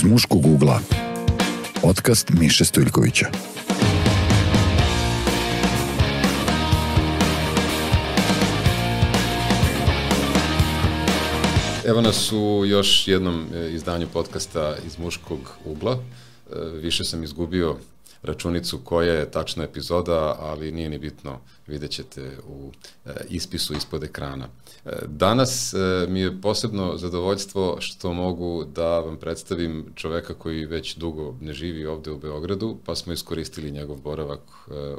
Iz muškog ugla. Podcast Miše Stojljkovića. Evo nas u još jednom e, izdanju podcasta iz muškog ugla. E, više sam izgubio računicu koja je tačna epizoda, ali nije ni bitno, vidjet ćete u e, ispisu ispod ekrana. E, danas e, mi je posebno zadovoljstvo što mogu da vam predstavim čoveka koji već dugo ne živi ovde u Beogradu, pa smo iskoristili njegov boravak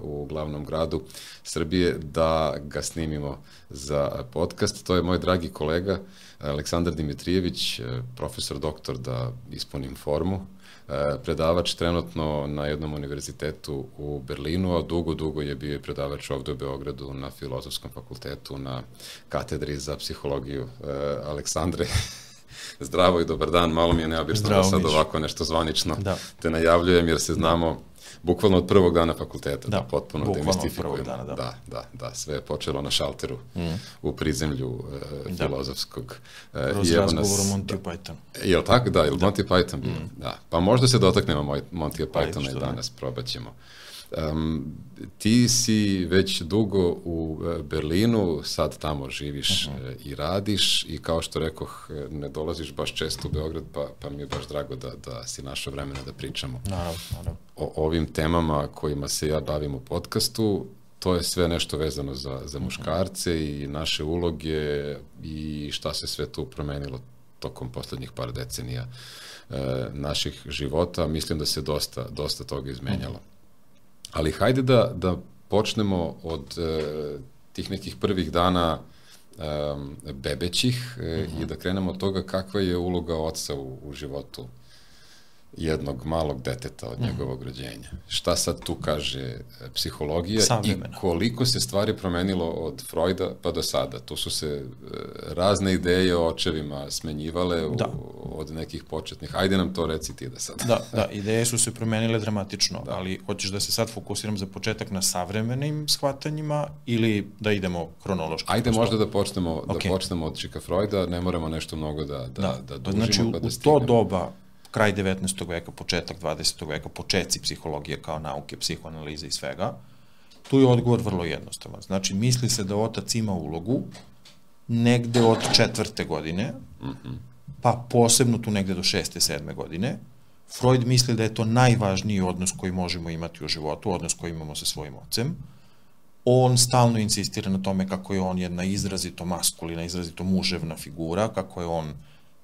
u glavnom gradu Srbije da ga snimimo za podcast. To je moj dragi kolega Aleksandar Dimitrijević, profesor doktor da ispunim formu, predavač trenutno na jednom univerzitetu u Berlinu, a dugo, dugo je bio i predavač ovde u Beogradu na Filozofskom fakultetu, na katedri za psihologiju e, Aleksandre. Zdravo i dobar dan, malo mi je neobično da sad ovako nešto zvanično da. te najavljujem jer se znamo bukvalno od prvog dana fakulteta, da, da potpuno demistifikujemo. Dana, da. da, da, da, sve je počelo na šalteru mm. u prizemlju e, da. filozofskog. E, Kroz razgovor o Monty da, Python. Je li tako? Da, je li da. Monty Python Mm. Da, pa možda se dotaknemo Monty Pythona i danas, probat ćemo. Um, ti si već dugo u e, Berlinu, sad tamo živiš uh mhm. -huh. i radiš i kao što rekoh, e, ne dolaziš baš često u Beograd, pa, pa mi je baš drago da, da si našao vremena da pričamo naravno, naravno. o ovim temama kojima se ja bavim u podcastu. To je sve nešto vezano za, za mhm. muškarce uh -huh. i naše uloge i šta se sve tu promenilo tokom poslednjih par decenija e, naših života. Mislim da se dosta, dosta toga izmenjalo. Ali hajde da, da počnemo od e, tih nekih prvih dana e, bebećih e, uh -huh. i da krenemo od toga kakva je uloga oca u, u životu jednog malog deteta od mm. njegovog rođenja. Šta sad tu kaže e, psihologija Savremena. i koliko se stvari promenilo od Freuda pa do sada? Tu su se e, razne ideje o očevima smenjivale da. u, od nekih početnih. Ajde nam to reci ti da sad. Da, da, ideje su se promenile dramatično, da. ali hoćeš da se sad fokusiram za početak na savremenim shvatanjima ili da idemo hronološki? Ajde možda da počnemo, okay. da počnemo od Čika Freuda, ne moramo nešto mnogo da, da, da, da dužimo. Znači, pa da u to doba kraj 19. veka, početak 20. veka, početci psihologije kao nauke, psihoanalize i svega, tu je odgovor vrlo jednostavan. Znači, misli se da otac ima ulogu negde od četvrte godine, pa posebno tu negde do šeste, sedme godine. Freud misli da je to najvažniji odnos koji možemo imati u životu, odnos koji imamo sa svojim ocem. On stalno insistira na tome kako je on jedna izrazito maskulina, izrazito muževna figura, kako je on uh,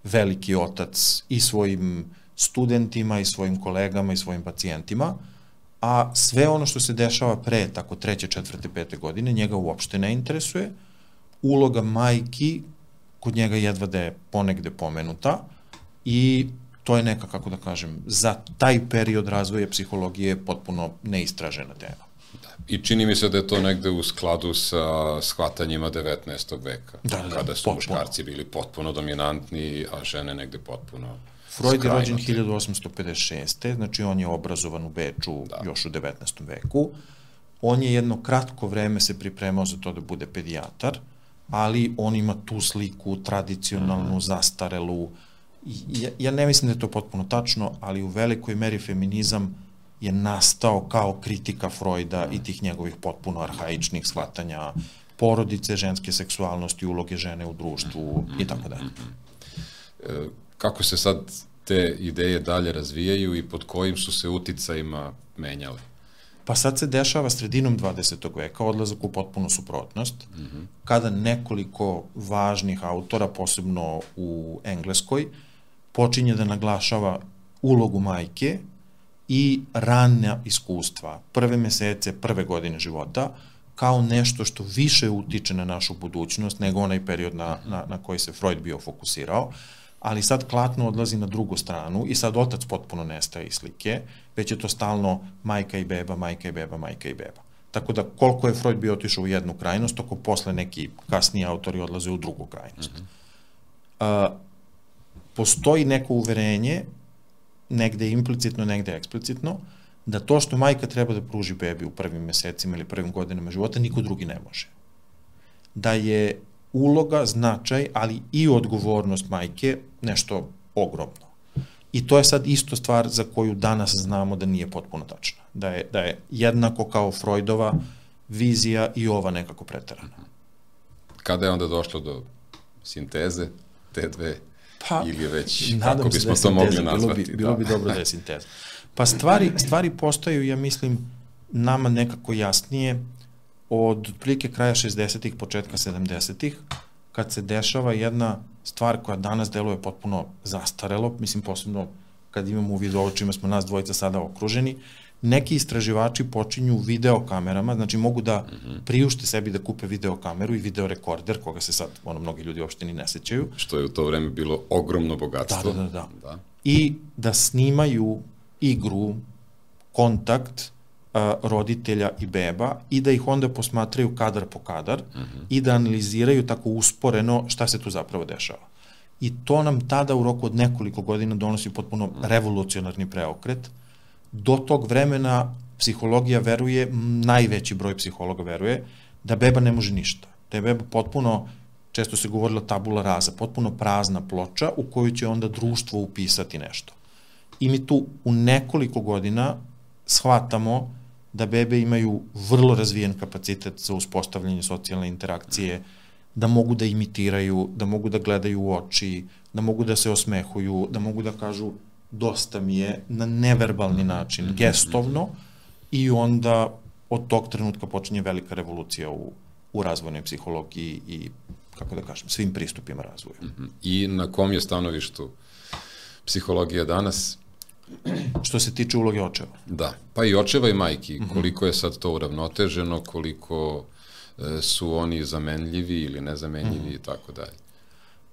veliki otac i svojim studentima i svojim kolegama i svojim pacijentima, a sve ono što se dešava pre tako treće, četvrte, pete godine njega uopšte ne interesuje. Uloga majki kod njega jedva da je ponegde pomenuta i to je neka, kako da kažem, za taj period razvoja psihologije potpuno neistražena tema. I čini mi se da je to negde u skladu sa shvatanjima 19. veka, da, da, kada su potpuno. muškarci bili potpuno dominantni, a žene negde potpuno Freud je rođen 1856. Znači on je obrazovan u Beču da. još u 19. veku. On je jedno kratko vreme se pripremao za to da bude pedijatar, ali on ima tu sliku tradicionalnu, mm zastarelu. Ja, ja ne mislim da je to potpuno tačno, ali u velikoj meri feminizam je nastao kao kritika Freuda i tih njegovih potpuno arhaičnih shvatanja porodice, ženske seksualnosti, uloge žene u društvu i tako dalje. E, kako se sad te ideje dalje razvijaju i pod kojim su se uticajima menjale? Pa sad se dešava sredinom 20. veka odlazak u potpunu suprotnost, mm -hmm. kada nekoliko važnih autora, posebno u Engleskoj, počinje da naglašava ulogu majke i rana iskustva, prve mesece, prve godine života, kao nešto što više utiče na našu budućnost nego onaj period na, na, na koji se Freud bio fokusirao, ali sad klatno odlazi na drugu stranu i sad otac potpuno nestaje iz slike, već je to stalno majka i beba, majka i beba, majka i beba. Tako da koliko je Freud bio otišao u jednu krajnost, toko posle neki kasniji autori odlaze u drugu krajnost. Mm -hmm. uh, postoji neko uverenje negde implicitno, negde eksplicitno, da to što majka treba da pruži bebi u prvim mesecima ili prvim godinama života, niko drugi ne može. Da je uloga, značaj, ali i odgovornost majke nešto ogromno. I to je sad isto stvar za koju danas znamo da nije potpuno tačna. Da je, da je jednako kao Freudova vizija i ova nekako preterana. Kada je onda došlo do sinteze te dve Pa, ili već, kako se bismo da to mogli nazvati? Bilo bi, bilo bi dobro da je sinteza. Pa stvari, stvari postaju, ja mislim, nama nekako jasnije od otprilike kraja 60-ih, početka 70-ih, kad se dešava jedna stvar koja danas deluje potpuno zastarelo, mislim posebno kad imamo u vidu ovo čime smo nas dvojica sada okruženi, neki istraživači počinju video kamerama, znači mogu da priušte sebi da kupe video kameru i video rekorder, koga se sad ono, mnogi ljudi uopšte ni ne sećaju, Što je u to vreme bilo ogromno bogatstvo. Da, da, da, da. da. i da snimaju igru, kontakt a, roditelja i beba i da ih onda posmatraju kadar po kadar uh -huh. i da analiziraju tako usporeno šta se tu zapravo dešava. I to nam tada u roku od nekoliko godina donosi potpuno revolucionarni preokret. Do tog vremena psihologija veruje, najveći broj psihologa veruje, da beba ne može ništa. Da je beba potpuno, često se govorilo tabula raza, potpuno prazna ploča u koju će onda društvo upisati nešto. I mi tu u nekoliko godina shvatamo da bebe imaju vrlo razvijen kapacitet za uspostavljanje socijalne interakcije, da mogu da imitiraju, da mogu da gledaju u oči, da mogu da se osmehuju, da mogu da kažu dosta mi je na neverbalni način, gestovno i onda od tog trenutka počinje velika revolucija u, u razvojnoj psihologiji i, kako da kažem, svim pristupima razvoja. I na kom je stanovištu psihologija danas? Što se tiče uloge očeva. Da, pa i očeva i majki, koliko je sad to uravnoteženo, koliko e, su oni zamenljivi ili nezamenljivi i tako dalje.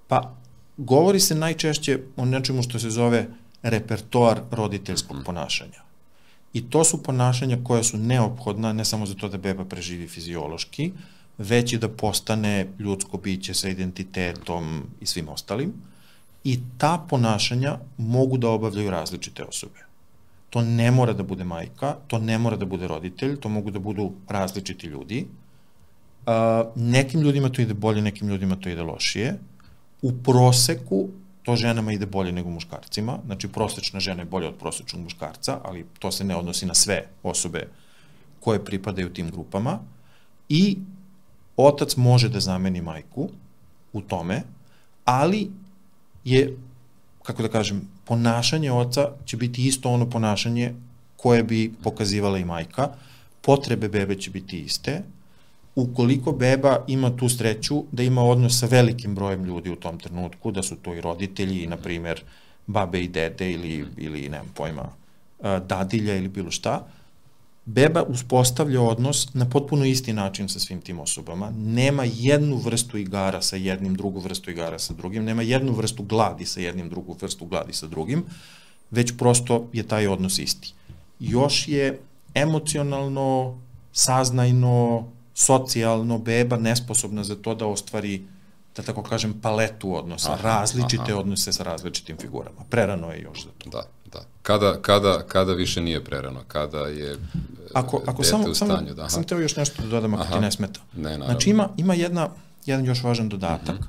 Pa, govori se najčešće o nečemu što se zove repertoar roditeljskog ponašanja. I to su ponašanja koja su neophodna ne samo za to da beba preživi fiziološki, već i da postane ljudsko biće sa identitetom i svim ostalim. I ta ponašanja mogu da obavljaju različite osobe. To ne mora da bude majka, to ne mora da bude roditelj, to mogu da budu različiti ljudi. Uh, nekim ljudima to ide bolje, nekim ljudima to ide lošije. U proseku to ženama ide bolje nego muškarcima, znači prosečna žena je bolja od prosečnog muškarca, ali to se ne odnosi na sve osobe koje pripadaju tim grupama. I otac može da zameni majku u tome, ali je, kako da kažem, ponašanje oca će biti isto ono ponašanje koje bi pokazivala i majka, potrebe bebe će biti iste, ukoliko beba ima tu sreću da ima odnos sa velikim brojem ljudi u tom trenutku, da su to i roditelji i, na primer, babe i dede ili, ili nemam pojma, dadilja ili bilo šta, beba uspostavlja odnos na potpuno isti način sa svim tim osobama. Nema jednu vrstu igara sa jednim, drugu vrstu igara sa drugim, nema jednu vrstu gladi sa jednim, drugu vrstu gladi sa drugim, već prosto je taj odnos isti. Još je emocionalno, saznajno, socijalno beba nesposobna za to da ostvari da tako kažem, paletu odnosa, aha, različite aha. odnose sa različitim figurama. Prerano je još za to. Da, da. Kada, kada, kada više nije prerano? Kada je ako, ako dete samo, u stanju? Samo, da, aha. sam teo još nešto da dodam ako aha. ti ne smeta. Ne, naravno. Znači ima, ima jedna, jedan još važan dodatak, uh -huh.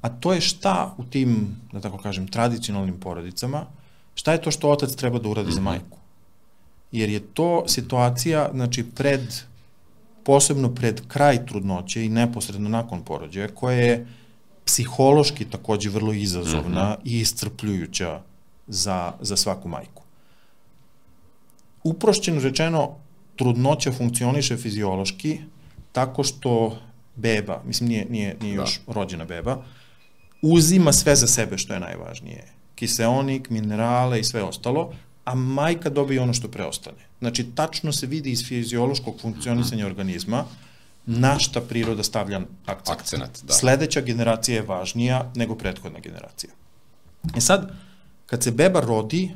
a to je šta u tim, da tako kažem, tradicionalnim porodicama, šta je to što otac treba da uradi uh -huh. za majku? Jer je to situacija, znači, pred posebno pred kraj trudnoće i neposredno nakon porođaja, koja je psihološki takođe vrlo izazovna mm -hmm. i iscrpljujuća za, za svaku majku. Uprošćeno rečeno, trudnoća funkcioniše fiziološki tako što beba, mislim nije, nije, nije da. još rođena beba, uzima sve za sebe što je najvažnije. Kiseonik, minerale i sve ostalo, a majka dobije ono što preostane. Znači, tačno se vidi iz fiziološkog funkcionisanja organizma na šta priroda stavlja akcent. Akcenat, da. Sledeća generacija je važnija nego prethodna generacija. E sad, kad se beba rodi,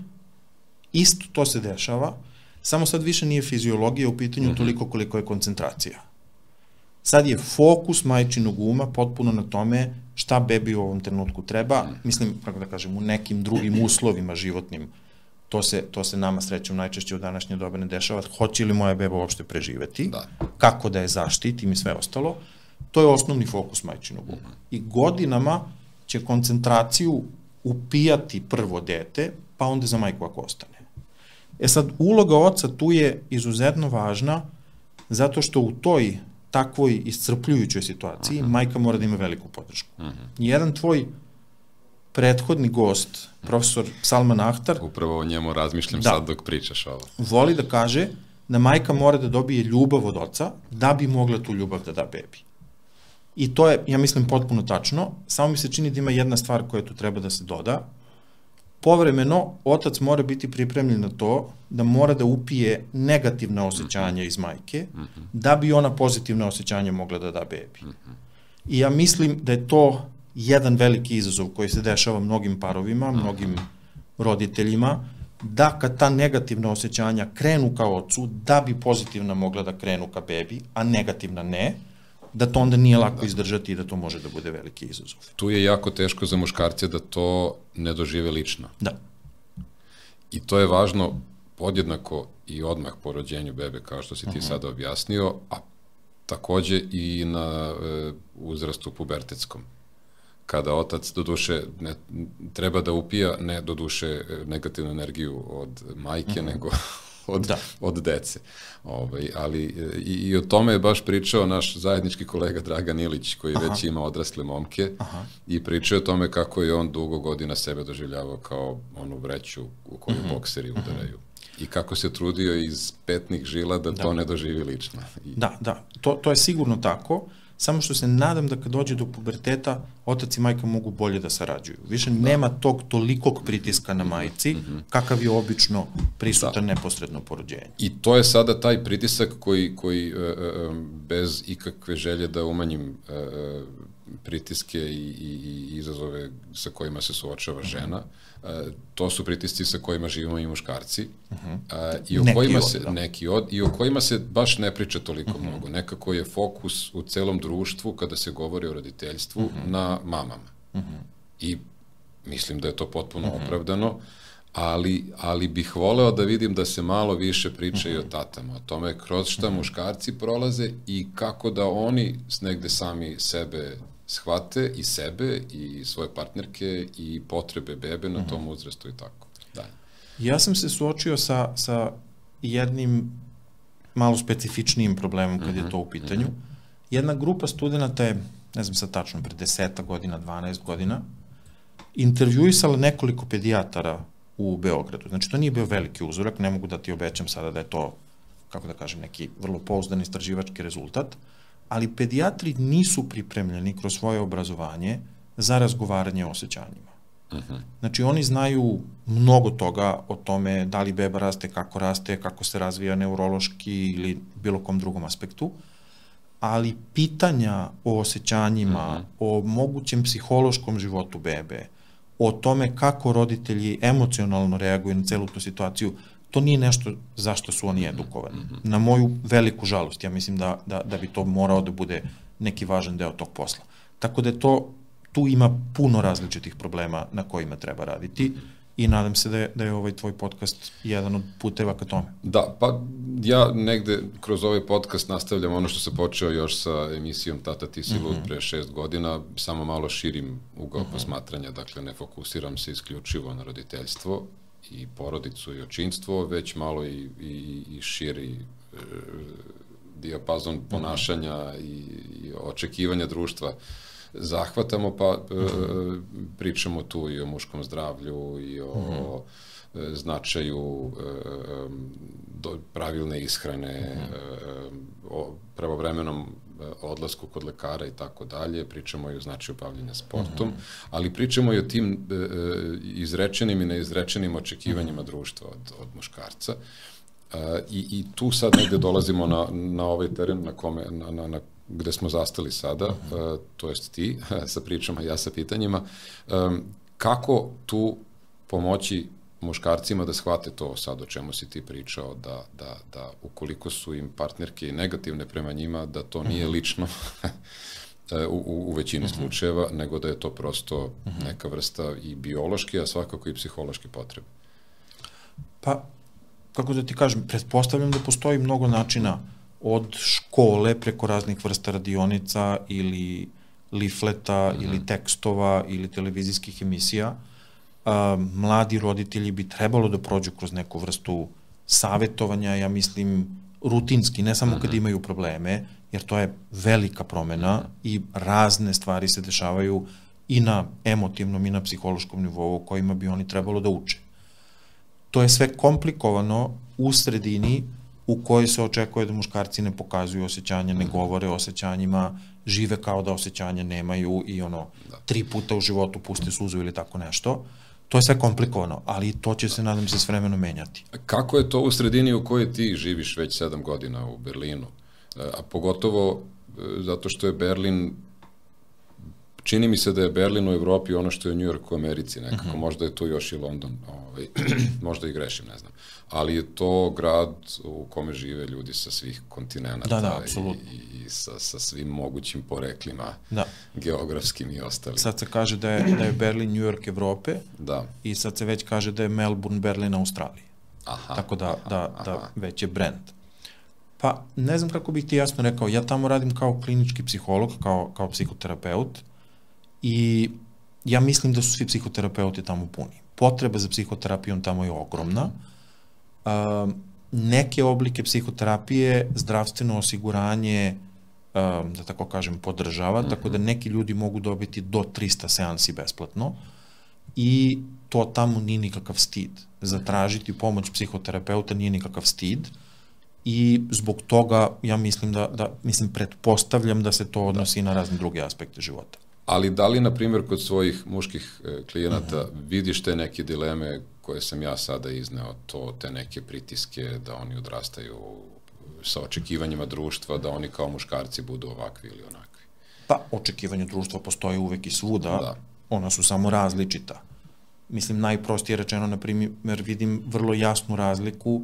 isto to se dešava, samo sad više nije fiziologija u pitanju mm -hmm. toliko koliko je koncentracija. Sad je fokus majčinog uma potpuno na tome šta bebi u ovom trenutku treba, mm. mislim, kako da kažem, u nekim drugim uslovima životnim to se, to se nama srećom najčešće u današnje dobe ne dešava, hoće li moja beba uopšte preživeti, da. kako da je zaštitim i sve ostalo, to je osnovni fokus majčinog uma. I godinama će koncentraciju upijati prvo dete, pa onda za majku ako ostane. E sad, uloga oca tu je izuzetno važna, zato što u toj takvoj iscrpljujućoj situaciji -huh. majka mora da ima veliku podršku. Uh -huh. Jedan tvoj prethodni gost, profesor Salman Ahtar, Upravo o njemu razmišljam da, sad dok pričaš ovo. Voli da kaže da majka mora da dobije ljubav od oca da bi mogla tu ljubav da da bebi. I to je, ja mislim, potpuno tačno. Samo mi se čini da ima jedna stvar koja tu treba da se doda. Povremeno, otac mora biti pripremljen na to da mora da upije negativna osjećanja iz majke, da bi ona pozitivna osjećanja mogla da da bebi. I ja mislim da je to jedan veliki izazov koji se dešava mnogim parovima, mnogim roditeljima, da kad ta negativna osjećanja krenu ka ocu, da bi pozitivna mogla da krenu ka bebi, a negativna ne, da to onda nije lako da. izdržati i da to može da bude veliki izazov. Tu je jako teško za muškarce da to ne dožive lično. Da. I to je važno podjednako i odmah po rođenju bebe, kao što si ti uh. -huh. sada objasnio, a takođe i na e, uzrastu pubertetskom kada otac do duše ne, treba da upija ne do duše negativnu energiju od majke, mm -hmm. nego od, da. od dece. Ovaj, ali i, i o tome je baš pričao naš zajednički kolega Dragan Ilić, koji Aha. već ima odrasle momke Aha. i pričao o tome kako je on dugo godina sebe doživljavao kao onu vreću u koju mm -hmm. bokseri mhm. udaraju. Mm -hmm. I kako se trudio iz petnih žila da, da. to ne doživi lično. I... Da, da, to, to je sigurno tako samo što se nadam da kad dođe do puberteta, otac i majka mogu bolje da sarađuju. Više da. nema tog tolikog pritiska na majici, mm -hmm. kakav je obično prisutan da. neposredno po rođenju. I to je sada taj pritisak koji, koji uh, uh, bez ikakve želje da umanjim pritiske i, i, i izazove sa kojima se suočava žena, mm -hmm to su pritisci sa kojima živimo i muškarci uh -huh. uh, i o neki kojima od, se da. neki od i o kojima se baš ne priča toliko uh mhm. -huh. mnogo nekako je fokus u celom društvu kada se govori o roditeljstvu uh mhm. -huh. na mamama uh -huh. i mislim da je to potpuno uh -huh. opravdano ali, ali bih voleo da vidim da se malo više priča uh -huh. i o tatama, o tome kroz šta uh -huh. muškarci prolaze i kako da oni negde sami sebe shvate i sebe i svoje partnerke i potrebe bebe na tom mhm. uzrastu i tako. Da. Ja sam se suočio sa, sa jednim malo specifičnijim problemom kad je mhm, to u pitanju. Mhm. Jedna grupa studenta je, ne znam sad tačno, pre 10 godina, 12 godina, intervjuisala nekoliko pedijatara u Beogradu. Znači, to nije bio veliki uzorak, ne mogu da ti obećam sada da je to, kako da kažem, neki vrlo pouzdan istraživački rezultat, ali pedijatri nisu pripremljeni kroz svoje obrazovanje za razgovaranje o osjećanjima. Uh mhm. -huh. Znači, oni znaju mnogo toga o tome da li beba raste, kako raste, kako se razvija neurološki ili bilo kom drugom aspektu, ali pitanja o osjećanjima, uh mhm. -huh. o mogućem psihološkom životu bebe, o tome kako roditelji emocionalno reaguju na celu tu situaciju, to nije nešto zašto su oni edukovani. Mm -hmm. Na moju veliku žalost, ja mislim da, da, da bi to morao da bude neki važan deo tog posla. Tako da je to, tu ima puno različitih problema na kojima treba raditi i nadam se da je, da je ovaj tvoj podcast jedan od puteva ka tome. Da, pa ja negde kroz ovaj podcast nastavljam ono što se počeo još sa emisijom Tata ti si mm -hmm. pre šest godina, samo malo širim ugao mm -hmm. posmatranja, dakle ne fokusiram se isključivo na roditeljstvo, i porodicu i očinstvo, već malo i, i, i širi e, dijapazon mhm. ponašanja i, i očekivanja društva zahvatamo, pa e, pričamo tu i o muškom zdravlju i o, mm -hmm. značaju e, do, pravilne ishrane, mm -hmm. o pravovremenom E, odlasku kod lekara i tako dalje, pričamo i o značaju bavljenja sportom, mm -hmm. ali pričamo i o tim e, e, izrečenim i neizrečenim očekivanjima mm -hmm. društva od, od muškarca. E, i, I tu sad negde dolazimo na, na ovaj teren na kome, na, na, na gde smo zastali sada, mm -hmm. e, to jest ti sa pričama, ja sa pitanjima, e, kako tu pomoći muškarcima da shvate to sad o čemu si ti pričao, da, da, da ukoliko su im partnerke negativne prema njima, da to nije mhm. lično u, u, u većini uh mhm. -huh. slučajeva, nego da je to prosto uh mhm. -huh. neka vrsta i biološki, a svakako i psihološki potrebe. Pa, kako da ti kažem, pretpostavljam da postoji mnogo načina od škole preko raznih vrsta radionica ili lifleta uh -huh. ili tekstova ili televizijskih emisija a, mladi roditelji bi trebalo da prođu kroz neku vrstu savetovanja, ja mislim, rutinski, ne samo kad imaju probleme, jer to je velika promena i razne stvari se dešavaju i na emotivnom i na psihološkom nivou kojima bi oni trebalo da uče. To je sve komplikovano u sredini u kojoj se očekuje da muškarci ne pokazuju osjećanja, ne govore o osjećanjima, žive kao da osjećanja nemaju i ono, da. tri puta u životu puste suzu ili tako nešto. To je sve komplikovano, ali to će se, nadam se, s vremenom menjati. Kako je to u sredini u kojoj ti živiš već sedam godina u Berlinu? E, a pogotovo e, zato što je Berlin čini mi se da je Berlin u Evropi ono što je New York u Americi nekako, uh mhm. -huh. možda je to još i London, ovaj, možda i grešim, ne znam. Ali je to grad u kome žive ljudi sa svih kontinenta da, da, i, i sa, sa svim mogućim poreklima, da. geografskim i ostalim. Sad se kaže da je, da je Berlin New York Evrope da. i sad se već kaže da je Melbourne Berlin Australije. Aha, Tako da, aha, da, da aha. da već je brand. Pa, ne znam kako bih ti jasno rekao, ja tamo radim kao klinički psiholog, kao, kao psihoterapeut, i ja mislim da su svi psihoterapeuti tamo puni. Potreba za psihoterapijom tamo je ogromna. Uh, neke oblike psihoterapije zdravstveno osiguranje uh, da tako kažem podržava, mm -hmm. tako da neki ljudi mogu dobiti do 300 seansi besplatno i to tamo nije nikakav stid. Zatražiti pomoć psihoterapeuta nije nikakav stid i zbog toga ja mislim da, da mislim pretpostavljam da se to odnosi da. na razne druge aspekte života. Ali da li, na primjer, kod svojih muških e, klijenata uh. -huh. vidiš te neke dileme koje sam ja sada izneo, to, te neke pritiske da oni odrastaju sa očekivanjima društva, da oni kao muškarci budu ovakvi ili onakvi? Pa, očekivanje društva postoje uvek i svuda, da. ona su samo različita. Mislim, najprostije rečeno, na primjer, vidim vrlo jasnu razliku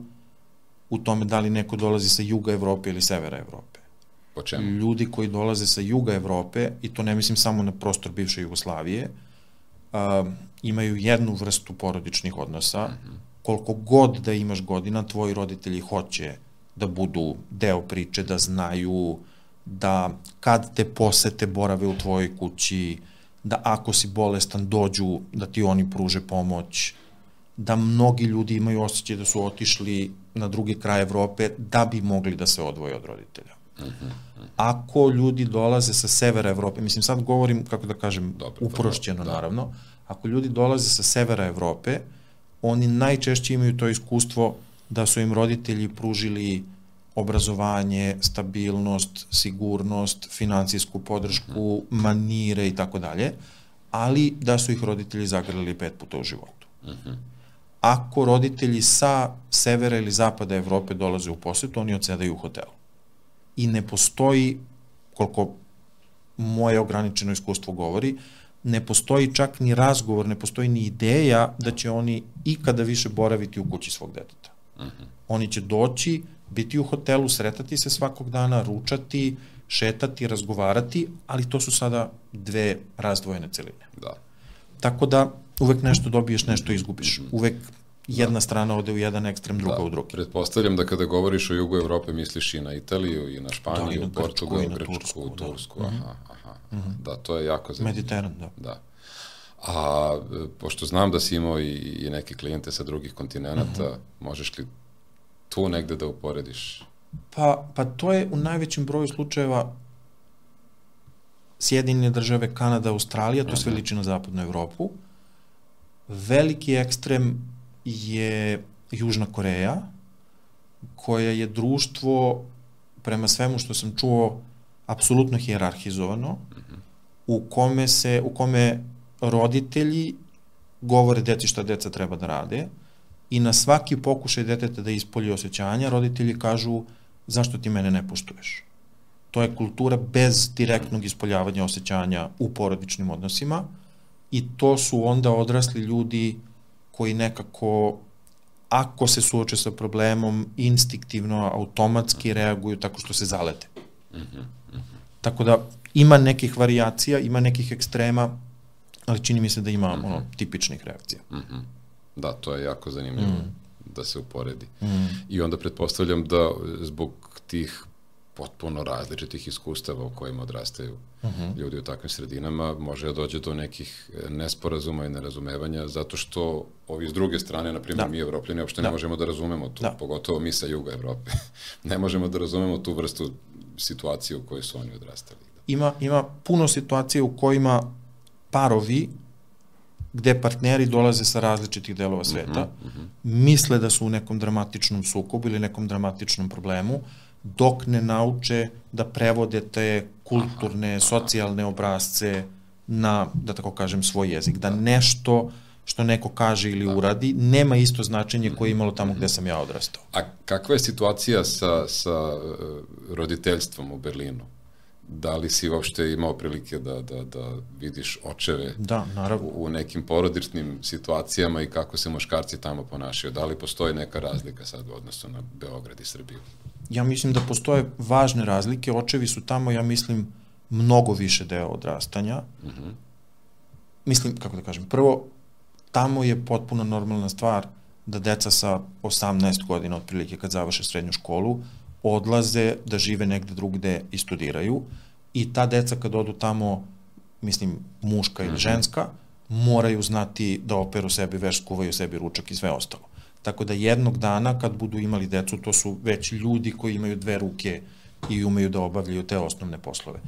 u tome da li neko dolazi sa juga Evrope ili severa Evrope. Po čemu? Ljudi koji dolaze sa juga Evrope, i to ne mislim samo na prostor bivše Jugoslavije, uh, imaju jednu vrstu porodičnih odnosa, mm -hmm. koliko god da imaš godina, tvoji roditelji hoće da budu deo priče, da znaju da kad te posete borave u tvojoj kući, da ako si bolestan dođu da ti oni pruže pomoć, da mnogi ljudi imaju osjećaj da su otišli na drugi kraj Evrope da bi mogli da se odvoje od roditelja. Ako ljudi dolaze sa severa Evrope, mislim sad govorim, kako da kažem, dobro, uprošćeno da. naravno, ako ljudi dolaze sa severa Evrope, oni najčešće imaju to iskustvo da su im roditelji pružili obrazovanje, stabilnost, sigurnost, financijsku podršku, -hmm. manire i tako dalje, ali da su ih roditelji zagrali pet puta u životu. -hmm. Ako roditelji sa severa ili zapada Evrope dolaze u posetu, oni odsedaju u hotelu i ne postoji, koliko moje ograničeno iskustvo govori, ne postoji čak ni razgovor, ne postoji ni ideja da će oni ikada više boraviti u kući svog deteta. Uh mhm. -huh. Oni će doći, biti u hotelu, sretati se svakog dana, ručati, šetati, razgovarati, ali to su sada dve razdvojene celine. Da. Tako da uvek nešto dobiješ, nešto izgubiš. Mhm. Uvek jedna strana ode u jedan ekstrem, druga da. u drugi. Pretpostavljam da kada govoriš o jugu Evrope misliš i na Italiju, i na Španiju, da, i na Portugal, Grčku, Grčku, Tursku, da. Tursku da. aha, aha. Mm -hmm. Da, to je jako zanimljivo. Mediteran, da. Da. A pošto znam da si imao i, i neke klijente sa drugih kontinenta, mm -hmm. možeš li tu negde da uporediš? Pa, pa to je u najvećem broju slučajeva Sjedinjene države, Kanada, Australija, to sve mhm. liči na zapadnu Evropu. Veliki ekstrem je Južna Koreja, koja je društvo, prema svemu što sam čuo, apsolutno hijerarhizovano, u kome se, u kome roditelji govore deci šta deca treba da rade i na svaki pokušaj deteta da ispolji osjećanja, roditelji kažu zašto ti mene ne poštuješ. To je kultura bez direktnog ispoljavanja osjećanja u porodičnim odnosima i to su onda odrasli ljudi koji nekako ako se suoče sa problemom, instinktivno, automatski reaguju tako što se zalete. Mm -hmm, mm -hmm. Tako da ima nekih variacija, ima nekih ekstrema, ali čini mi se da ima mm -hmm. ono, tipičnih reakcija. Mm -hmm. Da, to je jako zanimljivo mm. da se uporedi. Mm. I onda pretpostavljam da zbog tih potpuno različitih iskustava u kojima odrastaju uh Mhm. -huh. ljudi u takvim sredinama, može da dođe do nekih e, nesporazuma i nerazumevanja, zato što ovi s druge strane, na primjer, Da. mi evropljani, uopšte Da. ne možemo da razumemo tu, Da. pogotovo mi sa juga Evrope. ne možemo da razumemo tu vrstu situacije u kojoj su oni odrastali. ima, ima puno situacija u kojima parovi gde partneri dolaze sa različitih delova sveta, mm -hmm. misle da su u nekom dramatičnom sukobu ili nekom dramatičnom problemu, dok ne nauče da prevode te kulturne, socijalne obrazce na, da tako kažem, svoj jezik. Da nešto što neko kaže ili uradi, nema isto značenje koje je imalo tamo gde sam ja odrastao. A kakva je situacija sa, sa uh, roditeljstvom u Berlinu? Da li si uopšte imao prilike da, da, da vidiš očeve da, naravno. U, u nekim porodičnim situacijama i kako se muškarci tamo ponašaju? Da li postoji neka razlika sad u odnosu na Beograd i Srbiju? Ja mislim da postoje važne razlike. Očevi su tamo, ja mislim, mnogo više deo odrastanja. Mm -hmm. Mislim, kako da kažem, prvo, tamo je potpuno normalna stvar da deca sa 18 godina, otprilike kad završe srednju školu, odlaze da žive negde drugde i studiraju i ta deca kad odu tamo, mislim muška ili ženska, moraju znati da operu sebi veš, skuvaju sebi ručak i sve ostalo. Tako da jednog dana kad budu imali decu, to su već ljudi koji imaju dve ruke i umeju da obavljaju te osnovne poslove.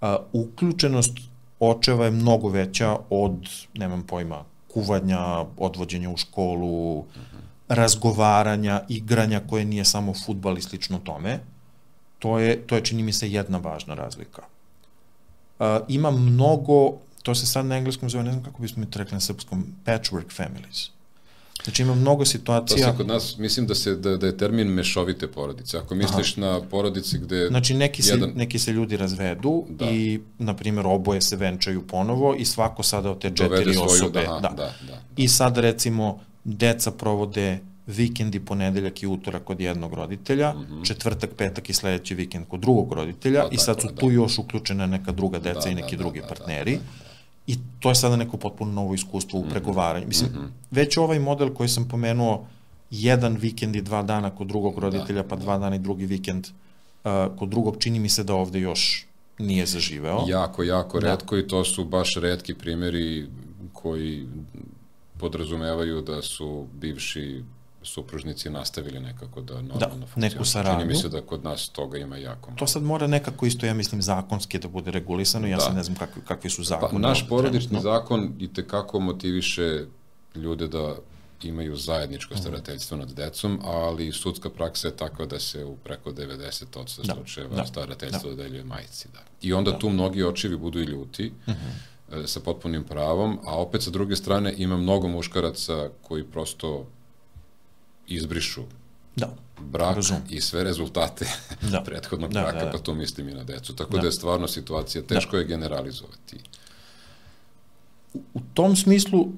A, uključenost očeva je mnogo veća od, nemam pojma, kuvanja, odvođenja u školu, -huh razgovaranja, igranja koje nije samo futbal i slično tome, to je, to je čini mi se jedna važna razlika. Uh, ima mnogo, to se sad na engleskom zove, ne znam kako bismo mi to rekli na srpskom, patchwork families. Znači ima mnogo situacija... To se kod nas, mislim da, se, da, da je termin mešovite porodice. Ako misliš Aha. na porodici gde... Znači neki se, jedan... neki se ljudi razvedu da. i, na primjer, oboje se venčaju ponovo i svako sada od te četiri svoju, osobe... Da, da, da, da, da. I sad, recimo, deca provode vikendi, ponedeljak i utorak kod jednog roditelja, mm -hmm. četvrtak, petak i sledeći vikend kod drugog roditelja da, i sad su da, tu da. još uključene neka druga deca da, i neki da, drugi da, partneri. Da, da, da. I to je sada neko potpuno novo iskustvo u pregovaranju. Mislim, mm -hmm. već ovaj model koji sam pomenuo, jedan vikend i dva dana kod drugog roditelja, da, pa dva dana i drugi vikend uh, kod drugog, čini mi se da ovde još nije zaživeo. Jako, jako da. redko i to su baš redki primjeri koji podrazumevaju da su bivši supružnici nastavili nekako da normalno da, funkcionišu. neku saradnju. Čini mi se da kod nas toga ima jako. To sad mora nekako isto, ja mislim, zakonski da bude regulisano, ja da. sad ne znam kakvi, kakvi su zakoni. Pa, naš porodični trenutno. zakon i tekako motiviše ljude da imaju zajedničko Mhm. starateljstvo nad decom, ali sudska praksa je takva da se u preko 90% Da, slučajeva da, starateljstvo dodeljuje majici. Da. I onda tu mnogi očevi budu i ljuti, Mhm. e, sa potpunim pravom, a opet sa druge strane ima mnogo muškaraca koji prosto izbrišu Da. brak Razum. i sve rezultate Da. prethodnog Da, braka, da, da. pa tu mislim i na decu. Tako Da. da, je stvarno situacija, teško je generalizovati. U tom smislu,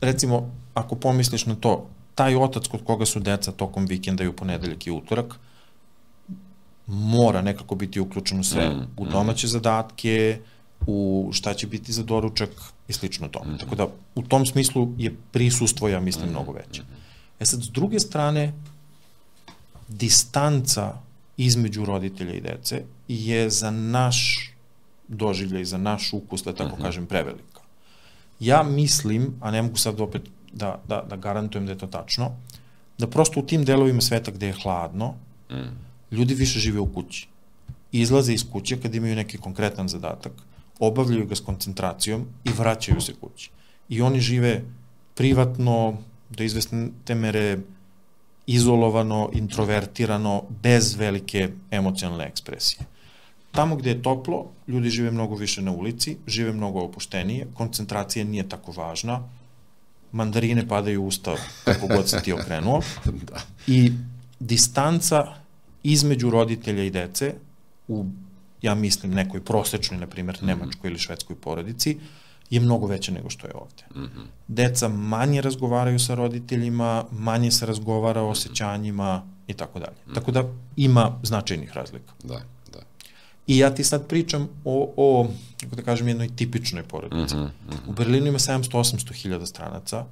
recimo, ako pomisliš na to, taj otac kod koga su deca tokom vikenda i u ponedeljak i utorak, mora nekako biti uključen u sve, Mm, u domaće zadatke, u šta će biti za doručak i slično tome. Mm-hmm. Tako da, u tom smislu je prisustvo, ja mislim, mnogo veće. E sad, s druge strane, distanca između roditelja i dece je za naš doživljaj, za naš ukus, da tako kažem, prevelika. Ja mislim, a ne mogu sad opet da, da, da garantujem da je to tačno, da prosto u tim delovima sveta gde je hladno, ljudi više žive u kući. Izlaze iz kuće kad imaju neki konkretan zadatak, obavljaju ga s koncentracijom i vraćaju se kući. I oni žive privatno, do izvesne te mere izolovano, introvertirano, bez velike emocionalne ekspresije. Tamo gde je toplo, ljudi žive mnogo više na ulici, žive mnogo opuštenije, koncentracija nije tako važna, mandarine padaju u usta kako god se ti okrenuo da. i distanca između roditelja i dece u, ja mislim, nekoj prosečnoj, na primjer, nemačkoj ili švedskoj porodici, je mnogo veća nego što je ovde. Mm -hmm. Deca manje razgovaraju sa roditeljima, manje se razgovara o osjećanjima i tako dalje. Tako da ima značajnih razlika. Da, da. I ja ti sad pričam o, o kako da kažem, jednoj tipičnoj porodici. Mm -hmm, mm -hmm. U Berlinu ima 700-800 hiljada stranaca,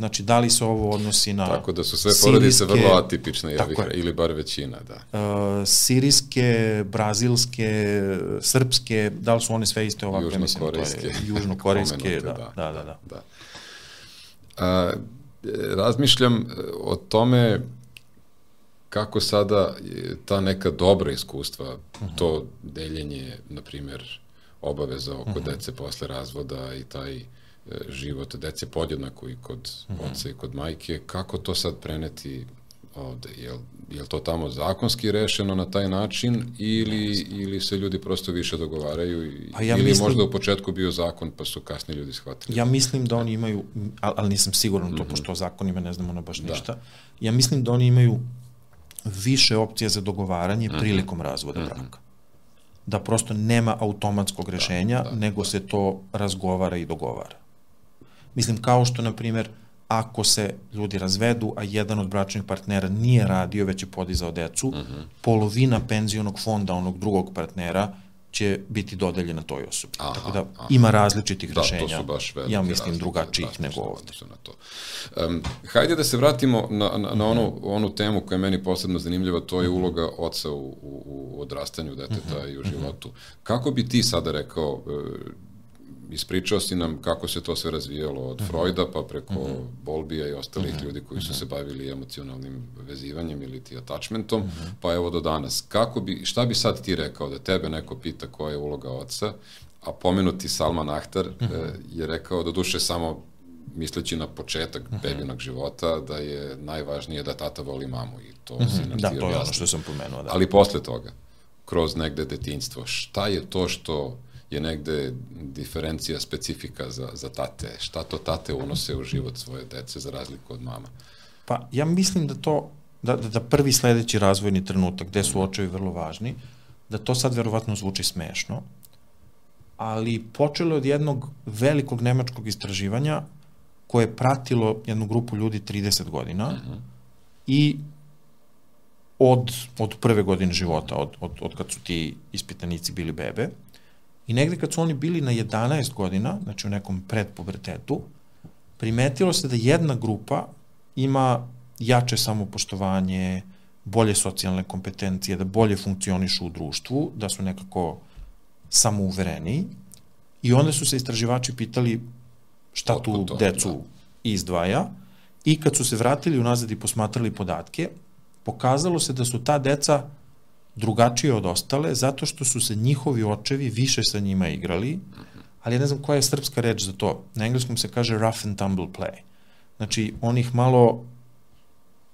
Znači, da li se ovo odnosi na Tako da su sve porodice sirijske- vrlo atipične, ja bih, ili bar većina, da. uh, sirijske, brazilske, srpske, da li su one sve iste ovakve? Mislim, to je Južnokorejske. Južnokorejske, Pomenute, da, da, da, da. da. A, razmišljam e, o tome kako sada ta neka dobra iskustva, Mhm. to deljenje, na primjer, obaveza oko Mhm. dece posle razvoda i taj život dece podjednako i kod Mhm. oca i kod majke, kako to sad preneti ovde? Jel, jel to tamo zakonski rešeno na taj način ili, ili se ljudi prosto više dogovaraju i, Pa ja ili mislim- možda u početku bio zakon pa su kasnije ljudi shvatili? Ja mislim da oni imaju, ali, ali nisam siguran u to, pošto o zakonima ne znamo na baš Mhm. Da. ništa, ja mislim da oni imaju više opcija za dogovaranje prilikom razvoda braka. Da prosto nema automatskog rešenja, da, nego se to razgovara i dogovara. Mislim, kao što, na primjer, ako se ljudi razvedu, a jedan od bračnih partnera nije radio, već je podizao decu, polovina penzionog fonda onog drugog partnera će biti dodeljena toj osobi. Aha, Tako da aha. ima različitih Da, rešenja. to su baš velike ja mislim razlike, drugačijih nego ovde. Na to. Um, hajde da se vratimo na, na, na onu, onu temu koja je meni posebno zanimljiva, to je Mhm. uloga oca u, u, u odrastanju deteta i u životu. Kako bi ti sada rekao, e, ispričao si nam kako se to sve razvijalo od Freuda pa preko Bolbija i ostalih ljudi koji su se bavili emocionalnim vezivanjem ili ti attachmentom, pa evo do danas. Kako bi, šta bi sad ti rekao da tebe neko pita koja je uloga oca, a pomenuti Salman Ahtar e, je rekao do duše samo misleći na početak bebinog života, da je najvažnije da tata voli mamu i to si nam Da, ti to je ono što sam pomenuo. Da. Ali posle toga, kroz negde detinjstvo, šta je to što je negde diferencija, specifika za, za tate? Šta to tate unose u život svoje dece za razliku od mama? Pa ja mislim da to, da, da, da prvi sledeći razvojni trenutak, gde su očevi vrlo važni, da to sad verovatno zvuči smešno, ali počelo je od jednog velikog nemačkog istraživanja koje je pratilo jednu grupu ljudi 30 godina i od, od prve godine života, od, od, od kad su ti ispitanici bili bebe, i negde kad su oni bili na 11 godina, znači u nekom predpubertetu, primetilo se da jedna grupa ima jače samopoštovanje, bolje socijalne kompetencije, da bolje funkcionišu u društvu, da su nekako samouvereniji i onda su se istraživači pitali šta tu to, decu da. izdvaja. I kad su se vratili unazad i posmatrali podatke, pokazalo se da su ta deca drugačije od ostale zato što su se njihovi očevi više sa njima igrali, ali ja ne znam koja je srpska reč za to. Na engleskom se kaže rough and tumble play. Znači, onih malo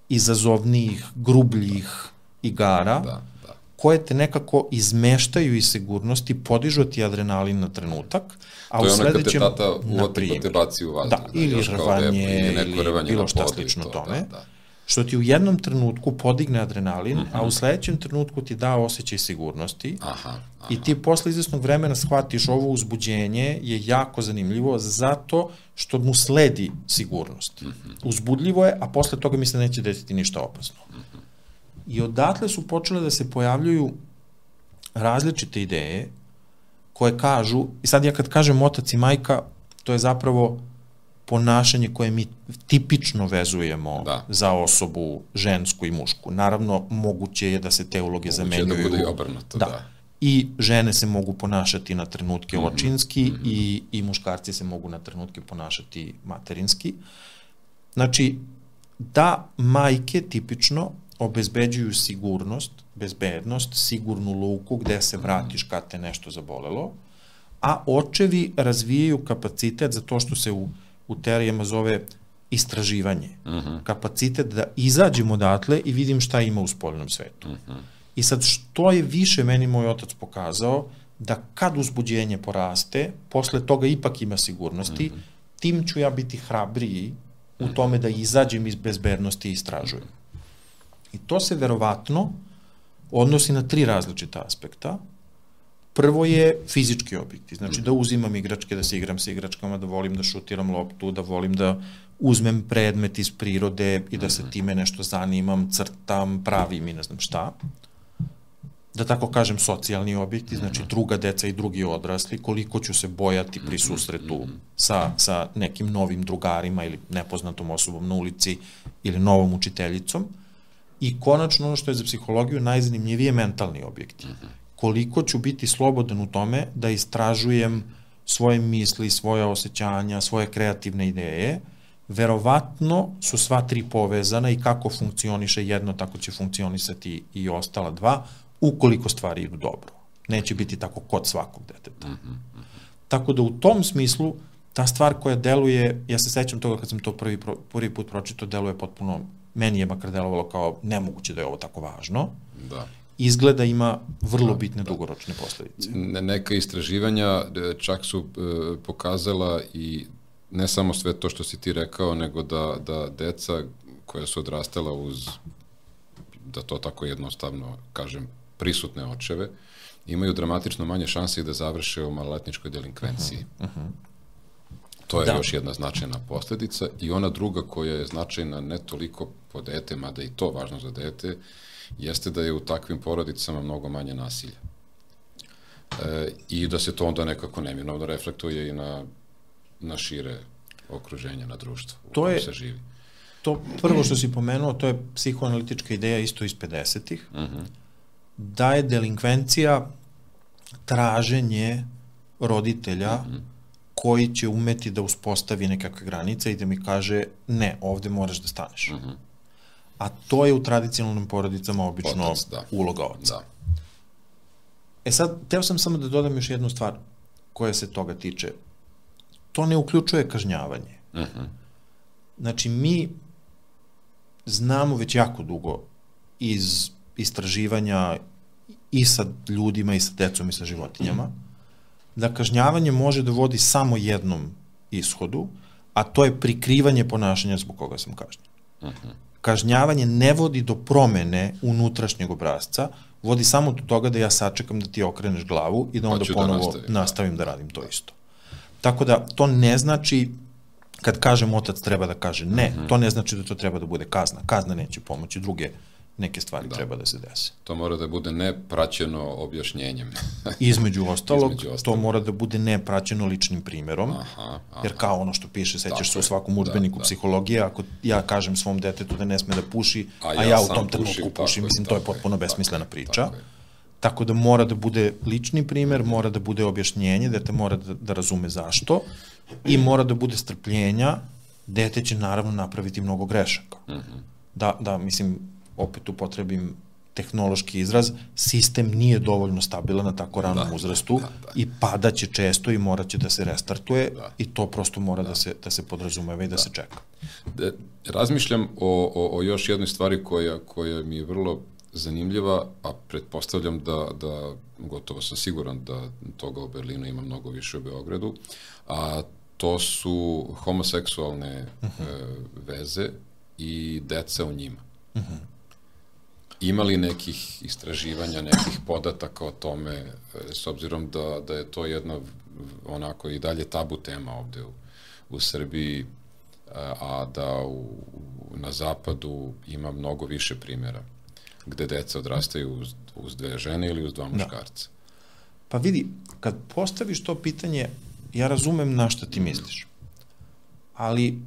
izazovnijih, grubljih igara, Da, da. koje te nekako izmeštaju iz sigurnosti, podižu ti adrenalin na trenutak, a To u je ono kad te sledećem, tata uvati pa te baci u vazduh. Da, ili još kao rvanje, ili bilo šta slično to, tome. Da, da. Što ti u jednom trenutku podigne adrenalin, a Mhm. u sledećem trenutku ti da osjećaj sigurnosti Aha, aha. i ti posle izvesnog vremena shvatiš ovo uzbuđenje je jako zanimljivo zato što mu sledi sigurnost. Mhm. Uzbudljivo je, a posle toga mi se neće desiti ništa opasno. Mhm. I odatle su počele da se pojavljuju različite ideje koje kažu, i sad ja kad kažem otac i majka, to je zapravo ponašanje koje mi tipično vezujemo Da. za osobu žensku i mušku. Naravno, moguće je da se te uloge Moguće zamenjuju. da bude i obrnuto, da. I žene se mogu ponašati na trenutke Mhm, očinski i, i muškarci se mogu na trenutke ponašati materinski. Znači, da majke tipično obezbeđuju sigurnost, bezbednost, sigurnu luku gde se vratiš kad te nešto zabolelo, a očevi razvijaju kapacitet za to što se u, u teorijama zove istraživanje. Uh Mhm. -huh. Kapacitet da izađem odatle i vidim šta ima u spoljnom svetu. Uh -huh. I sad što je više meni moj otac pokazao, da kad uzbuđenje poraste, posle toga ipak ima sigurnosti, uh -huh. tim ću ja biti hrabriji u tome da izađem iz bezbednosti i istražujem. I to se verovatno odnosi na tri različita aspekta. Prvo je fizički objekti, znači da uzimam igračke, da se igram sa igračkama, da volim da šutiram loptu, da volim da uzmem predmet iz prirode i da se time nešto zanimam, crtam, pravim i ne znam šta. da tako kažem, socijalni objekti, znači druga deca i drugi odrasli, koliko ću se bojati pri susretu sa, sa nekim novim drugarima ili nepoznatom osobom na ulici ili novom učiteljicom. I konačno ono što je za psihologiju najzanimljivije mentalni objekti. Koliko ću biti slobodan u tome da istražujem svoje misli, svoje osjećanja, svoje kreativne ideje, verovatno su sva tri povezana i kako funkcioniše jedno, tako će funkcionisati i ostala dva, ukoliko stvari idu dobro. Neće biti tako kod svakog deteta. Mm -hmm. Tako da u tom smislu ta stvar koja deluje, ja se sećam toga kad sam to prvi, prvi put pročito, deluje potpuno, meni je makar delovalo kao nemoguće da je ovo tako važno. Da izgleda ima vrlo da, bitne da. dugoročne posledice. Ne, neka istraživanja e, čak su e, pokazala i ne samo sve to što si ti rekao, nego da, da deca koja su odrastala uz, da to tako jednostavno kažem, prisutne očeve, imaju dramatično manje šanse da završe u maloletničkoj delinkvenciji. Uh -huh, uh -huh. To je da. još jedna značajna posledica i ona druga koja je značajna ne toliko po dete, mada i to važno za dete, jeste da je u takvim porodicama mnogo manje nasilja. E, I da se to onda nekako neminovno reflektuje i na, na šire okruženje, na društvo u to je, se živi. To prvo što si pomenuo, to je psihoanalitička ideja isto iz 50-ih. Uh -huh da je delinkvencija traženje roditelja mm -hmm. koji će umeti da uspostavi nekakve granice i da mi kaže ne, ovde moraš da staneš. Mm -hmm. A to je u tradicionalnim porodicama obično Otac, da. uloga oca. Da. E sad, teo sam samo da dodam još jednu stvar koja se toga tiče. To ne uključuje kažnjavanje. Mm -hmm. Znači, mi znamo već jako dugo iz istraživanja i sa ljudima i sa decom i sa životinjama, da kažnjavanje može da vodi samo jednom ishodu, a to je prikrivanje ponašanja zbog koga sam kažnjen. Kažnjavanje ne vodi do promene unutrašnjeg obrazca, vodi samo do toga da ja sačekam da ti okreneš glavu i da onda Hoću da ponovo da nastavim, nastavim da radim to isto. Tako da to ne znači kad kažem otac treba da kaže ne, uh -huh. to ne znači da to treba da bude kazna. Kazna neće pomoći, druge neke stvari da. treba da se dese. To mora da bude nepraćeno objašnjenjem. Između ostalog, Između ostalog, to mora da bude nepraćeno ličnim primerom, aha, aha. jer kao ono što piše, sećaš se u svakom da, udžbeniku da, psihologije, ako ja kažem svom detetu da ne sme da puši, a, ja, a ja u tom trenutku pušim, mislim, to je potpuno besmislena priča. Tako, tako da mora da bude lični primer, mora da bude objašnjenje, dete mora da, da razume zašto i mora da bude strpljenja, dete će naravno napraviti mnogo grešaka. Mhm. -huh. Da, da, mislim, opet upotrebim tehnološki izraz, sistem nije dovoljno stabilan na tako ranom da, uzrastu da, da. i padaće često i moraće da se restartuje da. i to prosto mora da, da se, da se podrazumeva i da, da se čeka. De, razmišljam o, o, o još jednoj stvari koja, koja mi je vrlo zanimljiva, a pretpostavljam da, da gotovo sam siguran da toga u Berlinu ima mnogo više u Beogradu, a to su homoseksualne uh -huh. e, veze i deca u njima. Uh -huh imali nekih istraživanja, nekih podataka o tome, e, s obzirom da, da je to jedna onako i dalje tabu tema ovde u, u Srbiji, e, a da u, na zapadu ima mnogo više primjera gde deca odrastaju uz, uz dve žene ili uz dva da. muškarca. Da. Pa vidi, kad postaviš to pitanje, ja razumem na šta ti misliš, ali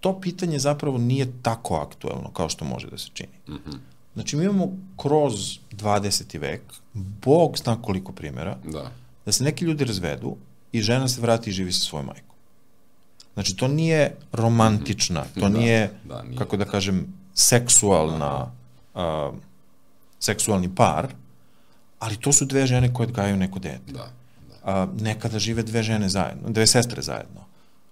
to pitanje zapravo nije tako aktuelno kao što može da se čini. Mm -hmm. Znači, mi imamo kroz 20. vek, Bog zna koliko primjera, da. da se neki ljudi razvedu i žena se vrati i živi sa svojom majkom. Znači, to nije romantična, to da, nije, da, nije, kako da kažem, seksualna, uh, seksualni par, ali to su dve žene koje odgajaju neko dete. Da, da. Uh, nekada žive dve žene zajedno, dve sestre zajedno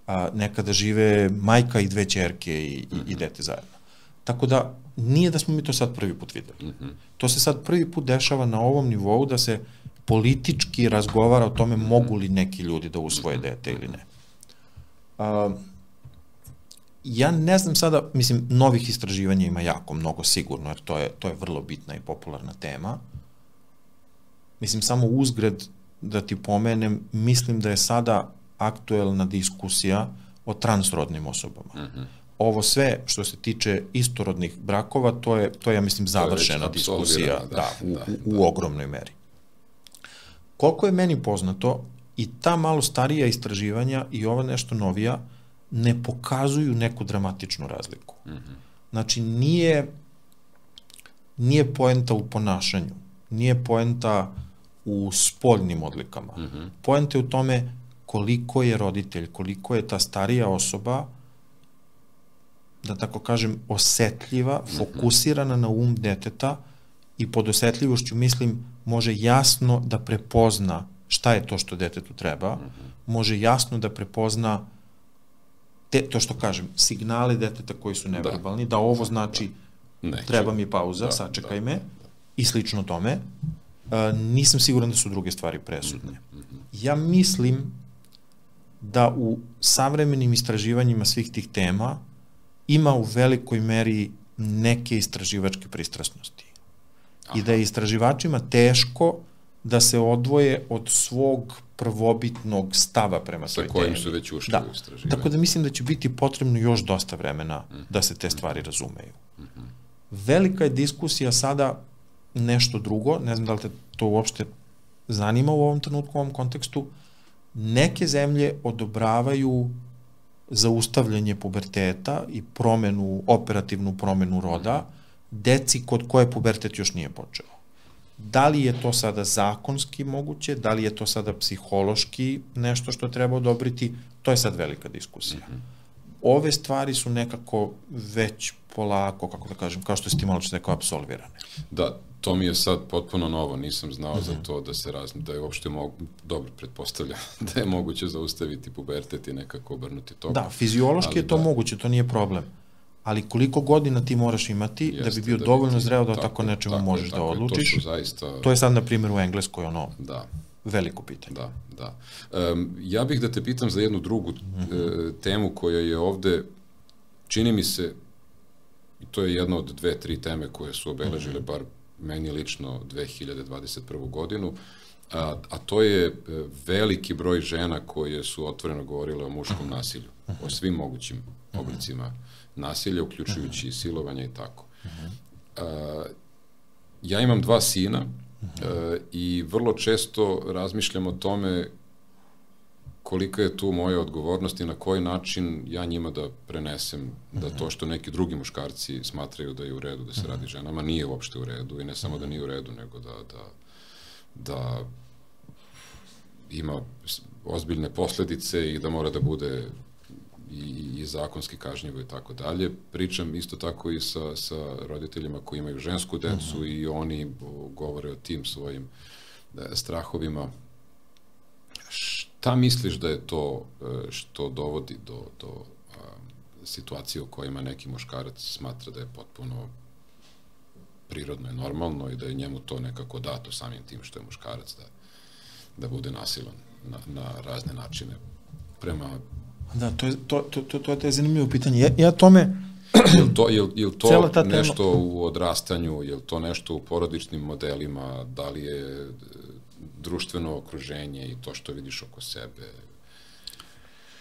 a, nekada žive majka i dve čerke i, mm -hmm. i, i mhm. dete zajedno. Tako da, nije da smo mi to sad prvi put videli. Mm -hmm. To se sad prvi put dešava na ovom nivou da se politički razgovara o tome mogu li neki ljudi da usvoje mhm. dete ili ne. A, ja ne znam sada, mislim, novih istraživanja ima jako mnogo sigurno, jer to je, to je vrlo bitna i popularna tema. Mislim, samo uzgred da ti pomenem, mislim da je sada aktuelna diskusija o transrodnim osobama. Mm -hmm. ovo sve što se tiče istorodnih brakova, to je, to je ja mislim, završena diskusija da, da, u, da, u, u ogromnoj meri. Koliko je meni poznato, i ta malo starija istraživanja i ova nešto novija ne pokazuju neku dramatičnu razliku. Mm -hmm. Znači, nije, nije poenta u ponašanju, nije poenta u spoljnim odlikama. Mm -hmm. Poenta je u tome koliko je roditelj, koliko je ta starija osoba da tako kažem, osetljiva, mhm. fokusirana na um deteta i pod osetljivošću mislim može jasno da prepozna šta je to što detetu treba, -hmm. može jasno da prepozna te, to što kažem, signale deteta koji su da. neverbalni, da, da ovo znači da. Neću. treba mi pauza, da, sačekaj da, me, da. i slično tome. Uh, nisam siguran da su druge stvari presudne. -hmm. Ja mislim da u savremenim istraživanjima svih tih tema ima u velikoj meri neke istraživačke pristrasnosti. Aha. I da je istraživačima teško da se odvoje od svog prvobitnog stava prema toj temi. Sa kojim su već ušli da. u istraživanje. Tako da mislim da će biti potrebno još dosta vremena mm. da se te stvari razumeju. Mm -hmm. Velika je diskusija sada nešto drugo, ne znam da li te to uopšte zanima u ovom trenutku, u ovom kontekstu, neke zemlje odobravaju zaustavljanje puberteta i promenu, operativnu promenu roda, deci kod koje pubertet još nije počeo. Da li je to sada zakonski moguće, da li je to sada psihološki nešto što treba odobriti, to je sad velika diskusija. Mm -hmm. Ove stvari su nekako već polako, kako da kažem, kao što ste malo što rekao, absolvirane. Da, to mi je sad potpuno novo, nisam znao mm -hmm. za mhm. to da se razne, da je uopšte mogu, dobro pretpostavlja, da je moguće zaustaviti pubertet i nekako obrnuti to. Da, fiziološki Ali je to da. moguće, to nije problem. Ali koliko godina ti moraš imati Jeste, da bi bio da dovoljno zreo da tako, tako nečemu tako, možeš tako, da odlučiš. To, zaista... to je sad, na primjer, u Engleskoj ono da. Veliko pitanje. Da, da. Um, ja bih da te pitam za jednu drugu mm -hmm. uh, temu koja je ovde, čini mi se, i to je jedna od dve, tri teme koje su obeležile mm -hmm. bar meni lično 2021. godinu, a, a to je e, veliki broj žena koje su otvoreno govorile o muškom nasilju, o svim mogućim oblicima nasilja, uključujući i silovanje i tako. A, ja imam dva sina e, i vrlo često razmišljam o tome kolika je tu moja odgovornost i na koji način ja njima da prenesem da to što neki drugi muškarci smatraju da je u redu da se radi ženama, nije uopšte u redu. I ne samo da nije u redu, nego da, da, da ima ozbiljne posledice i da mora da bude i, i zakonski kažnjivo i tako dalje. Pričam isto tako i sa, sa roditeljima koji imaju žensku decu uh -huh. i oni govore o tim svojim e, strahovima Šta misliš da je to e, što dovodi do, do a, situacije u kojima neki muškarac smatra da je potpuno prirodno i normalno i da je njemu to nekako dato samim tim što je muškarac da, da bude nasilan na, na razne načine prema... Da, to je, to, to, to, to je zanimljivo pitanje. Ja, ja tome... je to, je, je to nešto u odrastanju, je to nešto u porodičnim modelima, da li je društveno okruženje i to što vidiš oko sebe.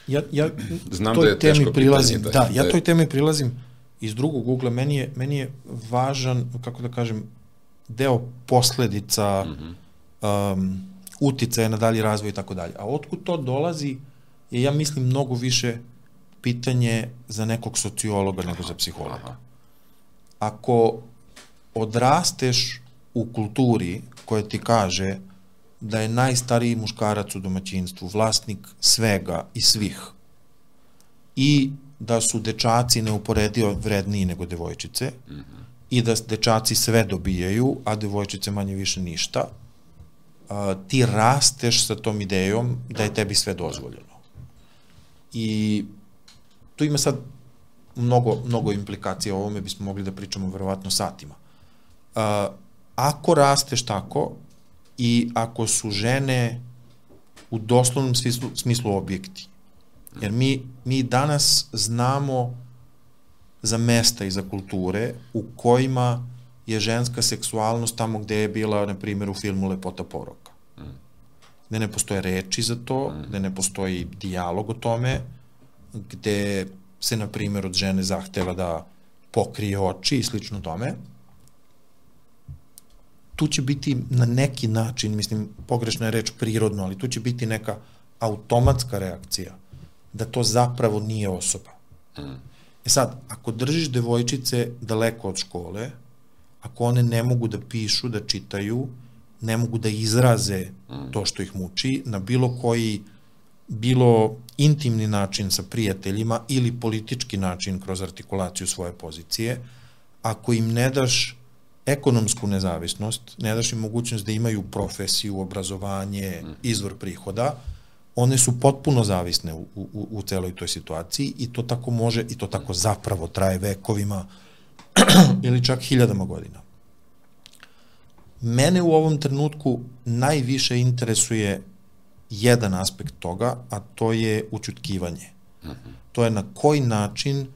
Ja, ja Znam toj da je temi prilazim, da, da, ja da toj temi prilazim iz drugog ugla, meni je, meni je važan, kako da kažem, deo posledica, mm -hmm. um, uticaja na dalji razvoj i tako dalje. A otkud to dolazi je, ja mislim, mnogo više pitanje za nekog sociologa nego za psihologa. Aha. Ako odrasteš u kulturi koja ti kaže da je najstariji muškarac u domaćinstvu, vlasnik svega i svih. I da su dečaci neuporedio vredniji nego devojčice mm -hmm. i da dečaci sve dobijaju, a devojčice manje više ništa, a, ti rasteš sa tom idejom da je tebi sve dozvoljeno. I tu ima sad mnogo, mnogo implikacija, o ovome bismo mogli da pričamo verovatno satima. A, ako rasteš tako, i ako su žene u doslovnom smislu, smislu objekti. Jer mi, mi danas znamo za mesta i za kulture u kojima je ženska seksualnost tamo gde je bila, na primjer, u filmu Lepota poroka. Gde ne postoje reči za to, gde ne postoji dijalog o tome, gde se, na primjer, od žene zahteva da pokrije oči i slično tome, tu će biti na neki način, mislim, pogrešna je reč prirodno, ali tu će biti neka automatska reakcija da to zapravo nije osoba. Mm. E sad, ako držiš devojčice daleko od škole, ako one ne mogu da pišu, da čitaju, ne mogu da izraze mm. to što ih muči, na bilo koji bilo intimni način sa prijateljima ili politički način kroz artikulaciju svoje pozicije, ako im ne daš ekonomsku nezavisnost, ne daš im mogućnost da imaju profesiju, obrazovanje, mm. izvor prihoda, one su potpuno zavisne u, u, u celoj toj situaciji i to tako može i to tako zapravo traje vekovima ili čak hiljadama godina. Mene u ovom trenutku najviše interesuje jedan aspekt toga, a to je učutkivanje. Uh -huh. To je na koji način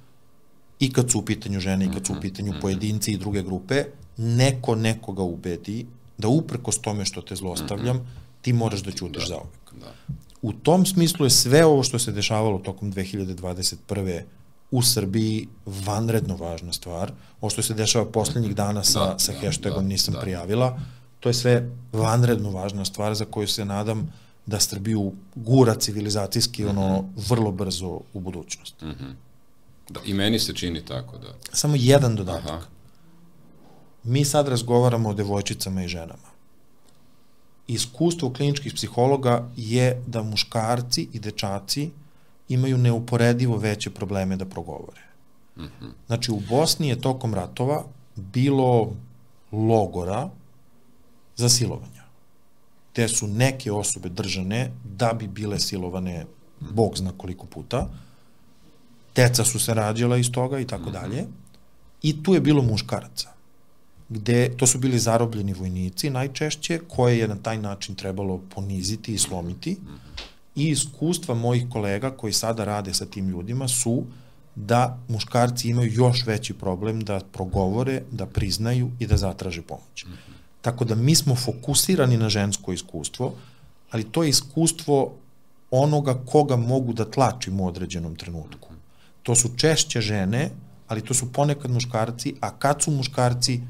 i kad su u pitanju žene i kad su u pitanju pojedinci i druge grupe, neko nekoga ubedi da uprkos tome što te zlostavljam, ti moraš da ćutiš da. za uvek. Da. U tom smislu je sve ovo što se dešavalo tokom 2021 u Srbiji vanredno važna stvar. Ovo što se dešava poslednjih dana sa, da, sa da, hashtagom da, nisam da. prijavila, to je sve vanredno važna stvar za koju se nadam da Srbiju gura civilizacijski mm -hmm. ono mhm. vrlo brzo u budućnost. Mm -hmm. Da, I meni se čini tako, da. Samo jedan dodatak. Aha. Mi sad razgovaramo o devojčicama i ženama. Iskustvo kliničkih psihologa je da muškarci i dečaci imaju neuporedivo veće probleme da progovore. Mm -hmm. Znači, u Bosni je tokom ratova bilo logora za silovanja, gde su neke osobe držane da bi bile silovane bog zna koliko puta, deca su se rađala iz toga i tako mhm. dalje, i tu je bilo muškaraca gde to su bili zarobljeni vojnici najčešće, koje je na taj način trebalo poniziti i slomiti. Mm -hmm i iskustva mojih kolega koji sada rade sa tim ljudima su da muškarci imaju još veći problem da progovore, da priznaju i da zatraže pomoć. Mm -hmm. Tako da mi smo fokusirani na žensko iskustvo, ali to je iskustvo onoga koga mogu da tlačim u određenom trenutku. To su češće žene, ali to su ponekad muškarci, a kad su muškarci,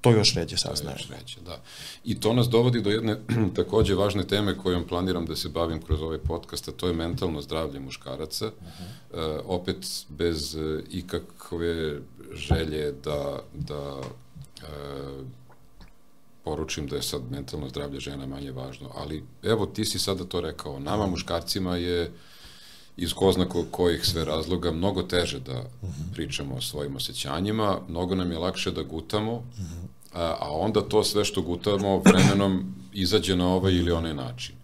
to još ređe saznaje. To još ređe, da. I to nas dovodi do jedne takođe važne teme kojom planiram da se bavim kroz ovaj podcast, a to je mentalno zdravlje muškaraca. Uh -huh. e, opet bez e, ikakve želje da, da e, poručim da je sad mentalno zdravlje žena manje važno, ali evo ti si sada to rekao, nama muškarcima je iz ko zna kojih sve razloga mnogo teže da pričamo o svojim osjećanjima, mnogo nam je lakše da gutamo, a, a onda to sve što gutamo vremenom izađe na ovaj ili onaj način.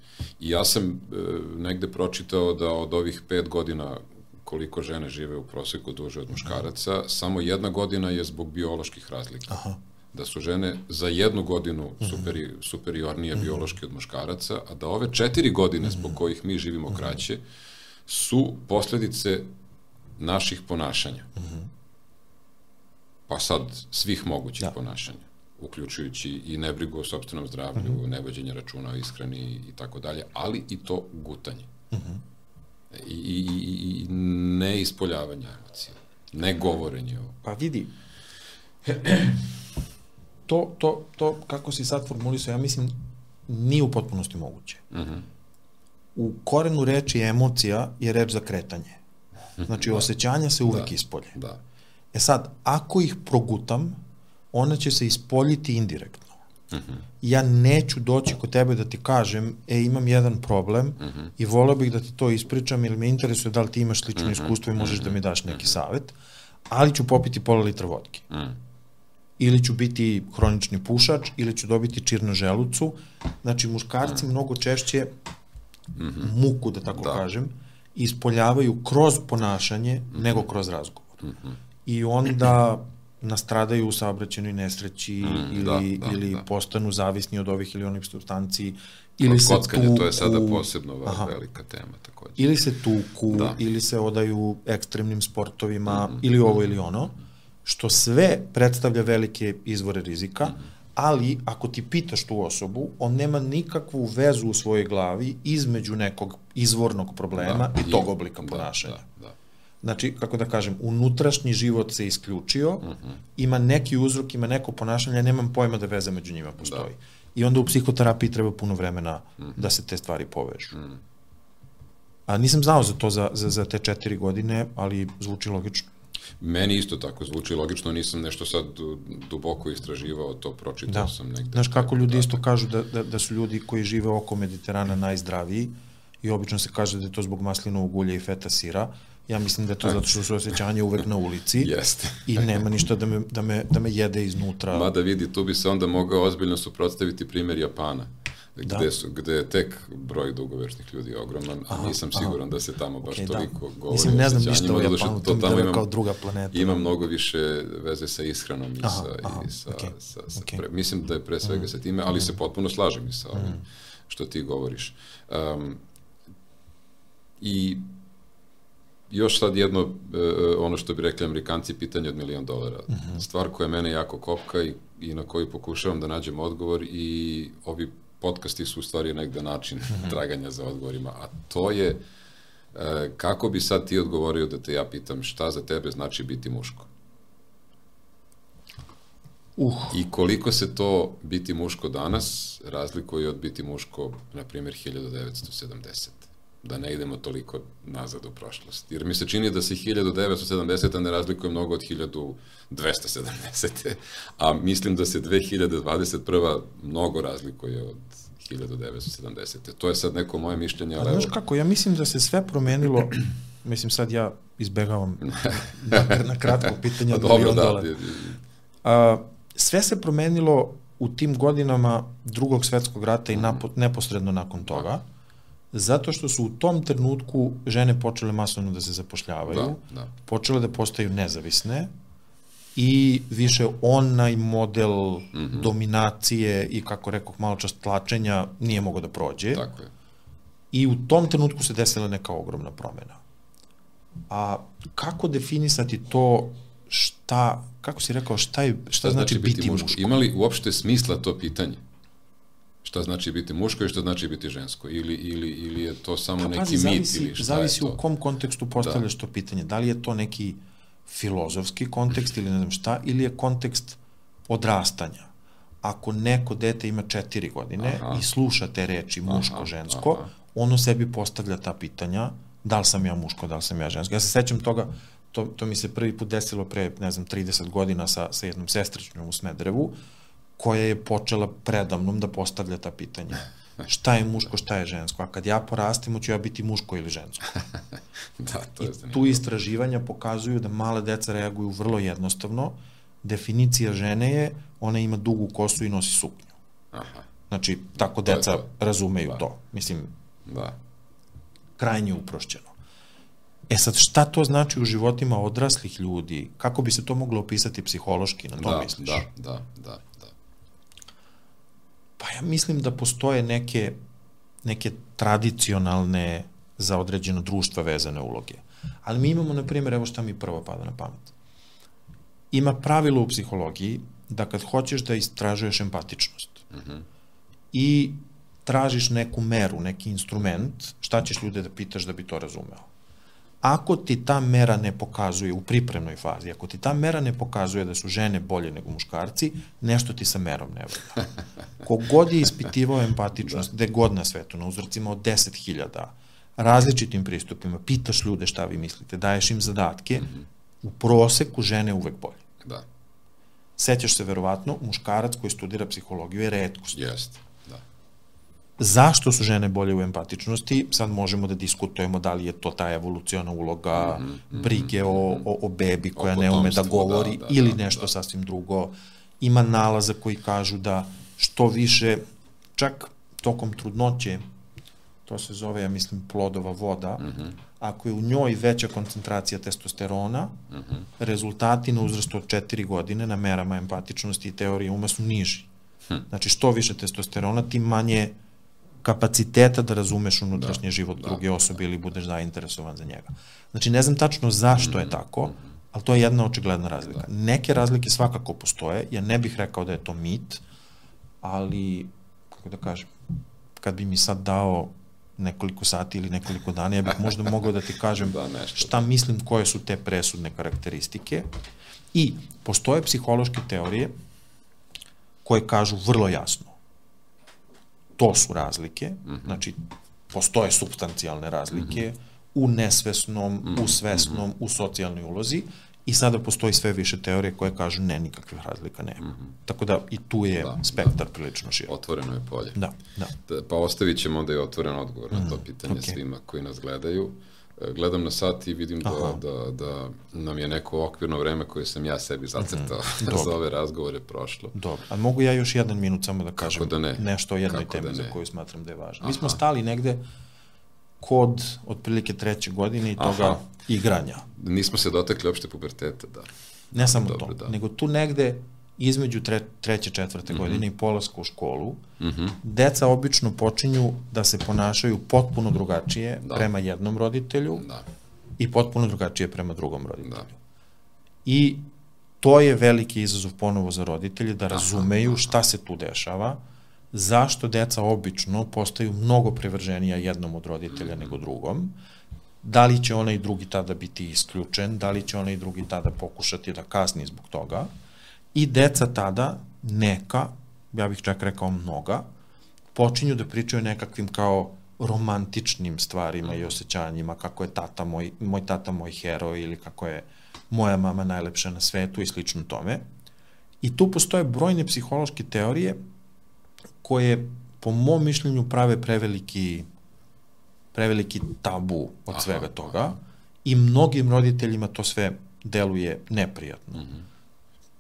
I ja sam e, negde pročitao da od ovih pet godina koliko žene žive u proseku duže od muškaraca, samo jedna godina je zbog bioloških razlika. Aha. Da su žene za jednu godinu superi, superiornije biološki od muškaraca, a da ove četiri godine zbog kojih mi živimo kraće, su posledice naših ponašanja. Mm -hmm. Pa sad, svih mogućih da. ponašanja, uključujući i nebrigu o sobstvenom zdravlju, mm -hmm. nevođenje računa o ishrani i tako dalje, ali i to gutanje. Mm -hmm. I, i, i, i ne ispoljavanje emocija, ne govorenje o... Pa vidi, to, to, to kako si sad formulisao, ja mislim, nije u potpunosti moguće. Mm -hmm u korenu reči emocija je reč za kretanje. Znači, da. osjećanja se uvek da. ispolje. Da. E sad, ako ih progutam, ona će se ispoljiti indirektno. Uh mhm. -huh. Ja neću doći kod tebe da ti kažem, e, imam jedan problem uh mhm. -huh. i voleo bih da ti to ispričam ili me interesuje da li ti imaš slično uh mhm. -huh. iskustvo i možeš uh -huh. da mi daš neki savet, ali ću popiti pola litra vodke. Uh -huh. Ili ću biti hronični pušač, ili ću dobiti čir na želucu. Znači, muškarci uh -huh. mnogo češće mm -hmm. muku, da tako da. kažem, ispoljavaju kroz ponašanje mm -hmm. nego kroz razgovor. Mm -hmm. I onda nastradaju u saobraćenoj nesreći mm, ili, da, da, ili da. postanu zavisni od ovih ili onih substanci ili se tuku, to je sada posebno aha, velika tema takođe. Ili se tuku, da. ili se odaju ekstremnim sportovima, mm -hmm. ili ovo ili ono, što sve predstavlja velike izvore rizika, mm -hmm ali ako ti pitaš tu osobu, on nema nikakvu vezu u svojoj glavi između nekog izvornog problema da, i tog oblika da, ponašanja. Da, da. znači, kako da kažem, unutrašnji život se isključio, uh -huh. ima neki uzrok, ima neko ponašanje, nemam pojma da veza među njima postoji. Da. I onda u psihoterapiji treba puno vremena uh -huh. da se te stvari povežu. Uh -huh. A nisam znao za to za, za, za te četiri godine, ali zvuči logično. Meni isto tako zvuči logično, nisam nešto sad duboko istraživao, to pročitao da. sam negde. Znaš kako ljudi isto kažu da, da, da su ljudi koji žive oko Mediterana najzdraviji i obično se kaže da je to zbog maslinovog ulja i feta sira, Ja mislim da je to zato što su osjećanje uvek na ulici. Jeste. I nema ništa da me, da, me, da me jede iznutra. Mada vidi, tu bi se onda mogao ozbiljno suprotstaviti primjer Japana da. gde, su, gde je tek broj dugovečnih ljudi ogroman, a aha, nisam siguran aha. da se tamo baš okay, da. toliko da. govori Mislim, ne znam ništa o Japanu, to, tamo imam, kao druga planeta. Ima mnogo više veze sa ishranom i aha, sa, aha, i sa, okay, sa, sa okay. pre, mislim da je pre svega mm. sa time, ali mm. se potpuno slažem i sa ovim mm. što ti govoriš. Um, I još sad jedno, uh, ono što bi rekli amerikanci, pitanje od milion dolara. Mm -hmm. Stvar koja mene jako kopka i, i na koju pokušavam da nađem odgovor i ovi podcasti su u stvari negde način -hmm. traganja za odgovorima, a to je e, kako bi sad ti odgovorio da te ja pitam šta za tebe znači biti muško? Uh. I koliko se to biti muško danas razlikuje od biti muško, na primjer, 1970 da ne idemo toliko nazad u prošlost. Jer mi se čini da se 1970. ne razlikuje mnogo od 1270. A mislim da se 2021. mnogo razlikuje od 1970. To je sad neko moje mišljenje. Ali znaš kako, ja mislim da se sve promenilo, mislim sad ja izbegavam na, na kratko pitanje od pa milion da, dolara. A, sve se promenilo u tim godinama drugog svetskog rata i napo, neposredno nakon toga zato što su u tom trenutku žene počele masovno da se zapošljavaju, da, da. počele da postaju nezavisne i više onaj model mm -hmm. dominacije i kako rekao malo čast tlačenja nije mogo da prođe. Tako je. I u tom trenutku se desila neka ogromna promena. A kako definisati to šta, kako si rekao, šta, je, šta, šta znači, znači biti, biti muško? muško? Ima li uopšte smisla to pitanje? Šta znači biti muško i šta znači biti žensko ili, ili, ili je to samo pa, neki pazi, zavisi, mit ili šta zavisi je to? u kom kontekstu postavljaš da. to pitanje. Da li je to neki filozofski kontekst ili ne znam šta, ili je kontekst odrastanja. Ako neko dete ima četiri godine aha. i sluša te reči muško, žensko, aha. ono sebi postavlja ta pitanja, da li sam ja muško, da li sam ja žensko. Ja se sećam toga, to, to mi se prvi put desilo pre, ne znam, 30 godina sa, sa jednom sestričnom u Smedrevu, koja je počela predamnom da postavlja ta pitanja. Šta je muško, šta je žensko? A kad ja porastim, ću ja biti muško ili žensko. da, to je I tu istraživanja pokazuju da male deca reaguju vrlo jednostavno. Definicija žene je, ona ima dugu kosu i nosi suknju. Aha. Znači, tako to deca to. razumeju da. to. Mislim, da. krajnje uprošćeno. E sad, šta to znači u životima odraslih ljudi? Kako bi se to moglo opisati psihološki, na to da, misliš? Da, da, da. Pa ja mislim da postoje neke, neke tradicionalne za određeno društva vezane uloge. Ali mi imamo, na primjer, evo šta mi prvo pada na pamet. Ima pravilo u psihologiji da kad hoćeš da istražuješ empatičnost uh mhm. -huh. i tražiš neku meru, neki instrument, šta ćeš ljude da pitaš da bi to razumeo? Ako ti ta mera ne pokazuje u pripremnoj fazi, ako ti ta mera ne pokazuje da su žene bolje nego muškarci, nešto ti sa merom ne vrda. Kogod je ispitivao empatičnost, gde god na svetu, na uzorcima od 10.000, različitim pristupima, pitaš ljude šta vi mislite, daješ im zadatke, mm -hmm. u proseku žene uvek bolje. Da. Sećaš se verovatno, muškarac koji studira psihologiju je redkost. Jeste. Zašto su žene bolje u empatičnosti? Sad možemo da diskutujemo da li je to ta evoluciona uloga, mm -hmm, brige o, o, o bebi koja ne ume da govori da, da, ili da, nešto da. sasvim drugo. Ima nalaza koji kažu da što više, čak tokom trudnoće, to se zove, ja mislim, plodova voda, mm -hmm. ako je u njoj veća koncentracija testosterona, mm -hmm. rezultati na uzrastu od 4 godine na merama empatičnosti i teorije uma su niži. Hm. Znači, što više testosterona, tim manje kapaciteta da razumeš unutrašnji da, život da, druge osobe da. ili budeš zainteresovan za njega. Znači, ne znam tačno zašto je mhm, tako, ali to je jedna očigledna razlika. Da. Neke razlike svakako postoje, ja ne bih rekao da je to mit, ali, kako da kažem, kad bi mi sad dao nekoliko sati ili nekoliko dana, ja bih možda mogao da ti kažem Da, nešto. šta mislim koje su te presudne karakteristike. I postoje psihološke teorije koje kažu vrlo jasno to su razlike, mm -hmm. znači postoje substancijalne razlike mm -hmm. u nesvesnom, mm -hmm. u svesnom, u socijalnoj ulozi i sada postoji sve više teorije koje kažu ne, nikakvih razlika nema. Mm -hmm. Tako da i tu je da, spektar da. prilično širok. Otvoreno je polje. Da, da. da pa ostavit ćemo onda i otvoren odgovor mm -hmm. na to pitanje okay. svima koji nas gledaju. E, gledam na sat i vidim da, Aha. da, da nam je neko okvirno vreme koje sam ja sebi zacrtao mm -hmm. za ove razgovore prošlo. Dobro, a mogu ja još jedan minut samo da kažem da ne? nešto o jednoj Kako temi da za koju smatram da je važna. Mi smo stali negde kod otprilike treće godine i toga Aha. igranja. Nismo se dotekli opšte puberteta, da. Ne samo Dobro, to, da. nego tu negde između tre, treće, četvrte mm -hmm. godine i polaska u školu, mm -hmm. deca obično počinju da se ponašaju potpuno drugačije da. prema jednom roditelju da. i potpuno drugačije prema drugom roditelju. Da. I to je veliki izazov ponovo za roditelje da razumeju aha, aha. šta se tu dešava, zašto deca obično postaju mnogo prevrženija jednom od roditelja mm -hmm. nego drugom, da li će onaj drugi tada biti isključen, da li će onaj drugi tada pokušati da kasni zbog toga, I deca tada, neka, ja bih čak rekao mnoga, počinju da pričaju nekakvim kao romantičnim stvarima i osjećanjima, kako je tata moj, moj tata moj heroj ili kako je moja mama najlepša na svetu i slično tome. I tu postoje brojne psihološke teorije koje po mom mišljenju prave preveliki preveliki tabu od svega toga i mnogim roditeljima to sve deluje neprijatno. Mm -hmm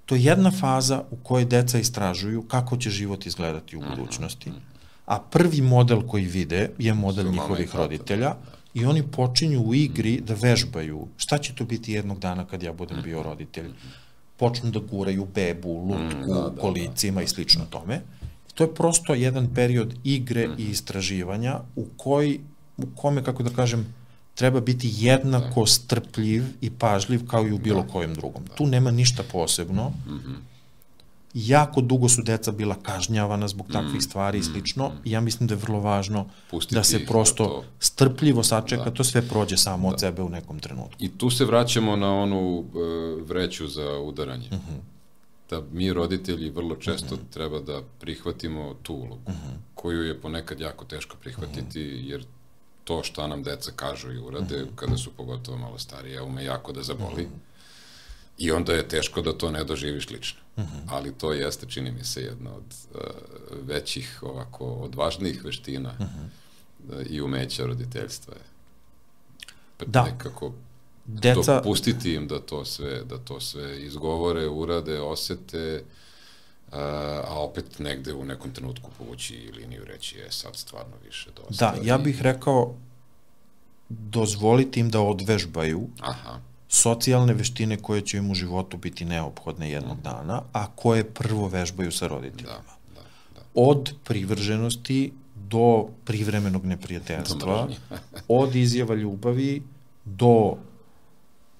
to je jedna faza u kojoj deca istražuju kako će život izgledati u mhm, budućnosti, mhm. a prvi model koji vide je model njihovih roditelja i oni počinju u igri da vežbaju šta će to biti jednog dana kad ja budem bio mhm. roditelj. Počnu da guraju bebu, lutku, da, da, kolicima da. i slično tome. To je prosto jedan period igre i istraživanja u koji u kome, kako da kažem, treba biti jednako da. strpljiv i pažljiv kao i u bilo da. kojem drugom. Da. Tu nema ništa posebno. Mm -hmm. Jako dugo su deca bila kažnjavana zbog takvih mm, stvari i mm, slično. Mm, ja mislim da je vrlo važno Pustiti da se prosto da to... strpljivo sačeka, da. to sve prođe samo da. od sebe u nekom trenutku. I tu se vraćamo na onu uh, vreću za udaranje. Mm -hmm. Da mi roditelji vrlo često mm -hmm. treba da prihvatimo tu ulogu, mm -hmm. koju je ponekad jako teško prihvatiti, mm -hmm. jer to šta nam deca kažu i urade, mm -hmm. kada su pogotovo malo starije, ume jako da zaboli. Mm -hmm. I onda je teško da to ne doživiš lično. Mm -hmm. Ali to jeste, čini mi se, jedna od uh, većih, ovako, odvažnijih veština mm -hmm. uh, i umeća roditeljstva. Da. Nekako Deca... dopustiti im da to sve, da to sve izgovore, urade, osete, uh, a opet negde u nekom trenutku povući liniju reći je sad stvarno više dosta. Da, ja bih rekao dozvoliti im da odvežbaju Aha. socijalne veštine koje će im u životu biti neophodne jednog mm. dana, a koje prvo vežbaju sa roditeljima. Da, da, da. Od privrženosti do privremenog neprijateljstva, od izjava ljubavi do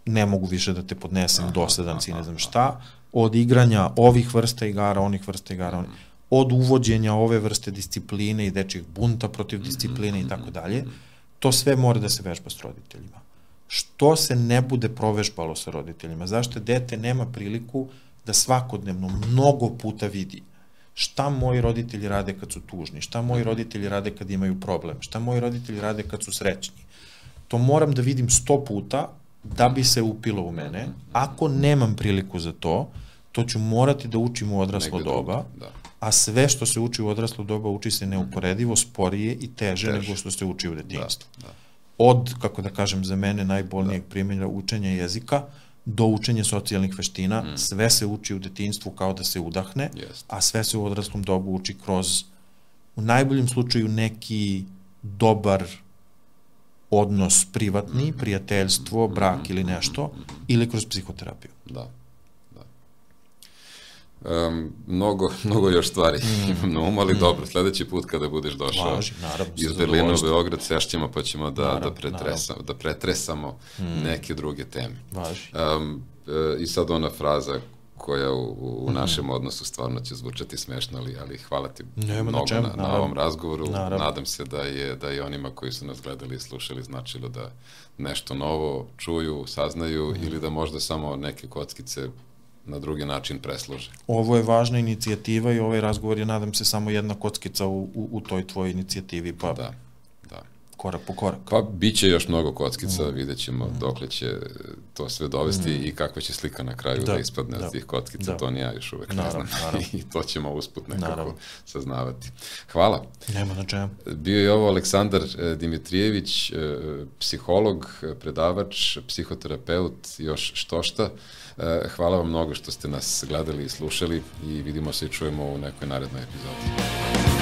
ne mogu više da te podnesem, dosadan si, ne znam šta, od igranja ovih vrsta igara, onih vrsta igara, onih, od uvođenja ove vrste discipline i dečih bunta protiv discipline i tako dalje, to sve mora da se vežba s roditeljima. Što se ne bude provežbalo sa roditeljima? Zašto dete nema priliku da svakodnevno mnogo puta vidi šta moji roditelji rade kad su tužni, šta moji roditelji rade kad imaju problem, šta moji roditelji rade kad su srećni. To moram da vidim sto puta da bi se upilo u mene. Ako nemam priliku za to, to ću morati da učim u odraslo Negde doba, da. a sve što se uči u odraslo doba uči se neuporedivo sporije i teže, teže. nego što se uči u detinjstvu. Da, da. Od, kako da kažem, za mene najbolnijeg da. primjenja učenja jezika, do učenja socijalnih veština, mm. sve se uči u detinjstvu kao da se udahne, Jest. a sve se u odraslom dobu uči kroz, u najboljem slučaju, neki dobar odnos privatni, mm. prijateljstvo, brak mm. ili nešto, mm. ili kroz psihoterapiju. Da. Um, mnogo, mnogo još stvari mm. na umu, ali mm. dobro, sledeći put kada budeš došao Važi, naravno, iz Berlina u Beograd, sešćemo pa ćemo da, naravno, da, pretresamo, da pretresamo mm. neke druge teme. Važi. Um, e, I sad ona fraza koja u, u našem odnosu stvarno će zvučati smešno, ali, ali hvala ti Nema na mnogo na, na naravno. ovom razgovoru. Naravno. Nadam se da je, da je onima koji su nas gledali i slušali značilo da nešto novo čuju, saznaju Mhm. ili da možda samo neke kockice na drugi način preslože. Ovo je važna inicijativa i ovaj razgovor je, nadam se, samo jedna kockica u, u, u toj tvojoj inicijativi, pa Da, da. korak po korak. Pa bit će još mnogo kockica, Mhm. vidjet ćemo dokle će to sve dovesti i kakva će slika na kraju da, Da, ispadne da, od tih kockica, da. to ni ja još uvek ne Naravno, znam. naravno. I to ćemo usput nekako Naravno. saznavati. Hvala. Nema na čemu. Bio je ovo Aleksandar e, Dimitrijević, e, psiholog, e, predavač, psihoterapeut, još što šta. E, Hvala vam mnogo što ste nas gledali i slušali i vidimo se i čujemo u nekoj narednoj epizodi.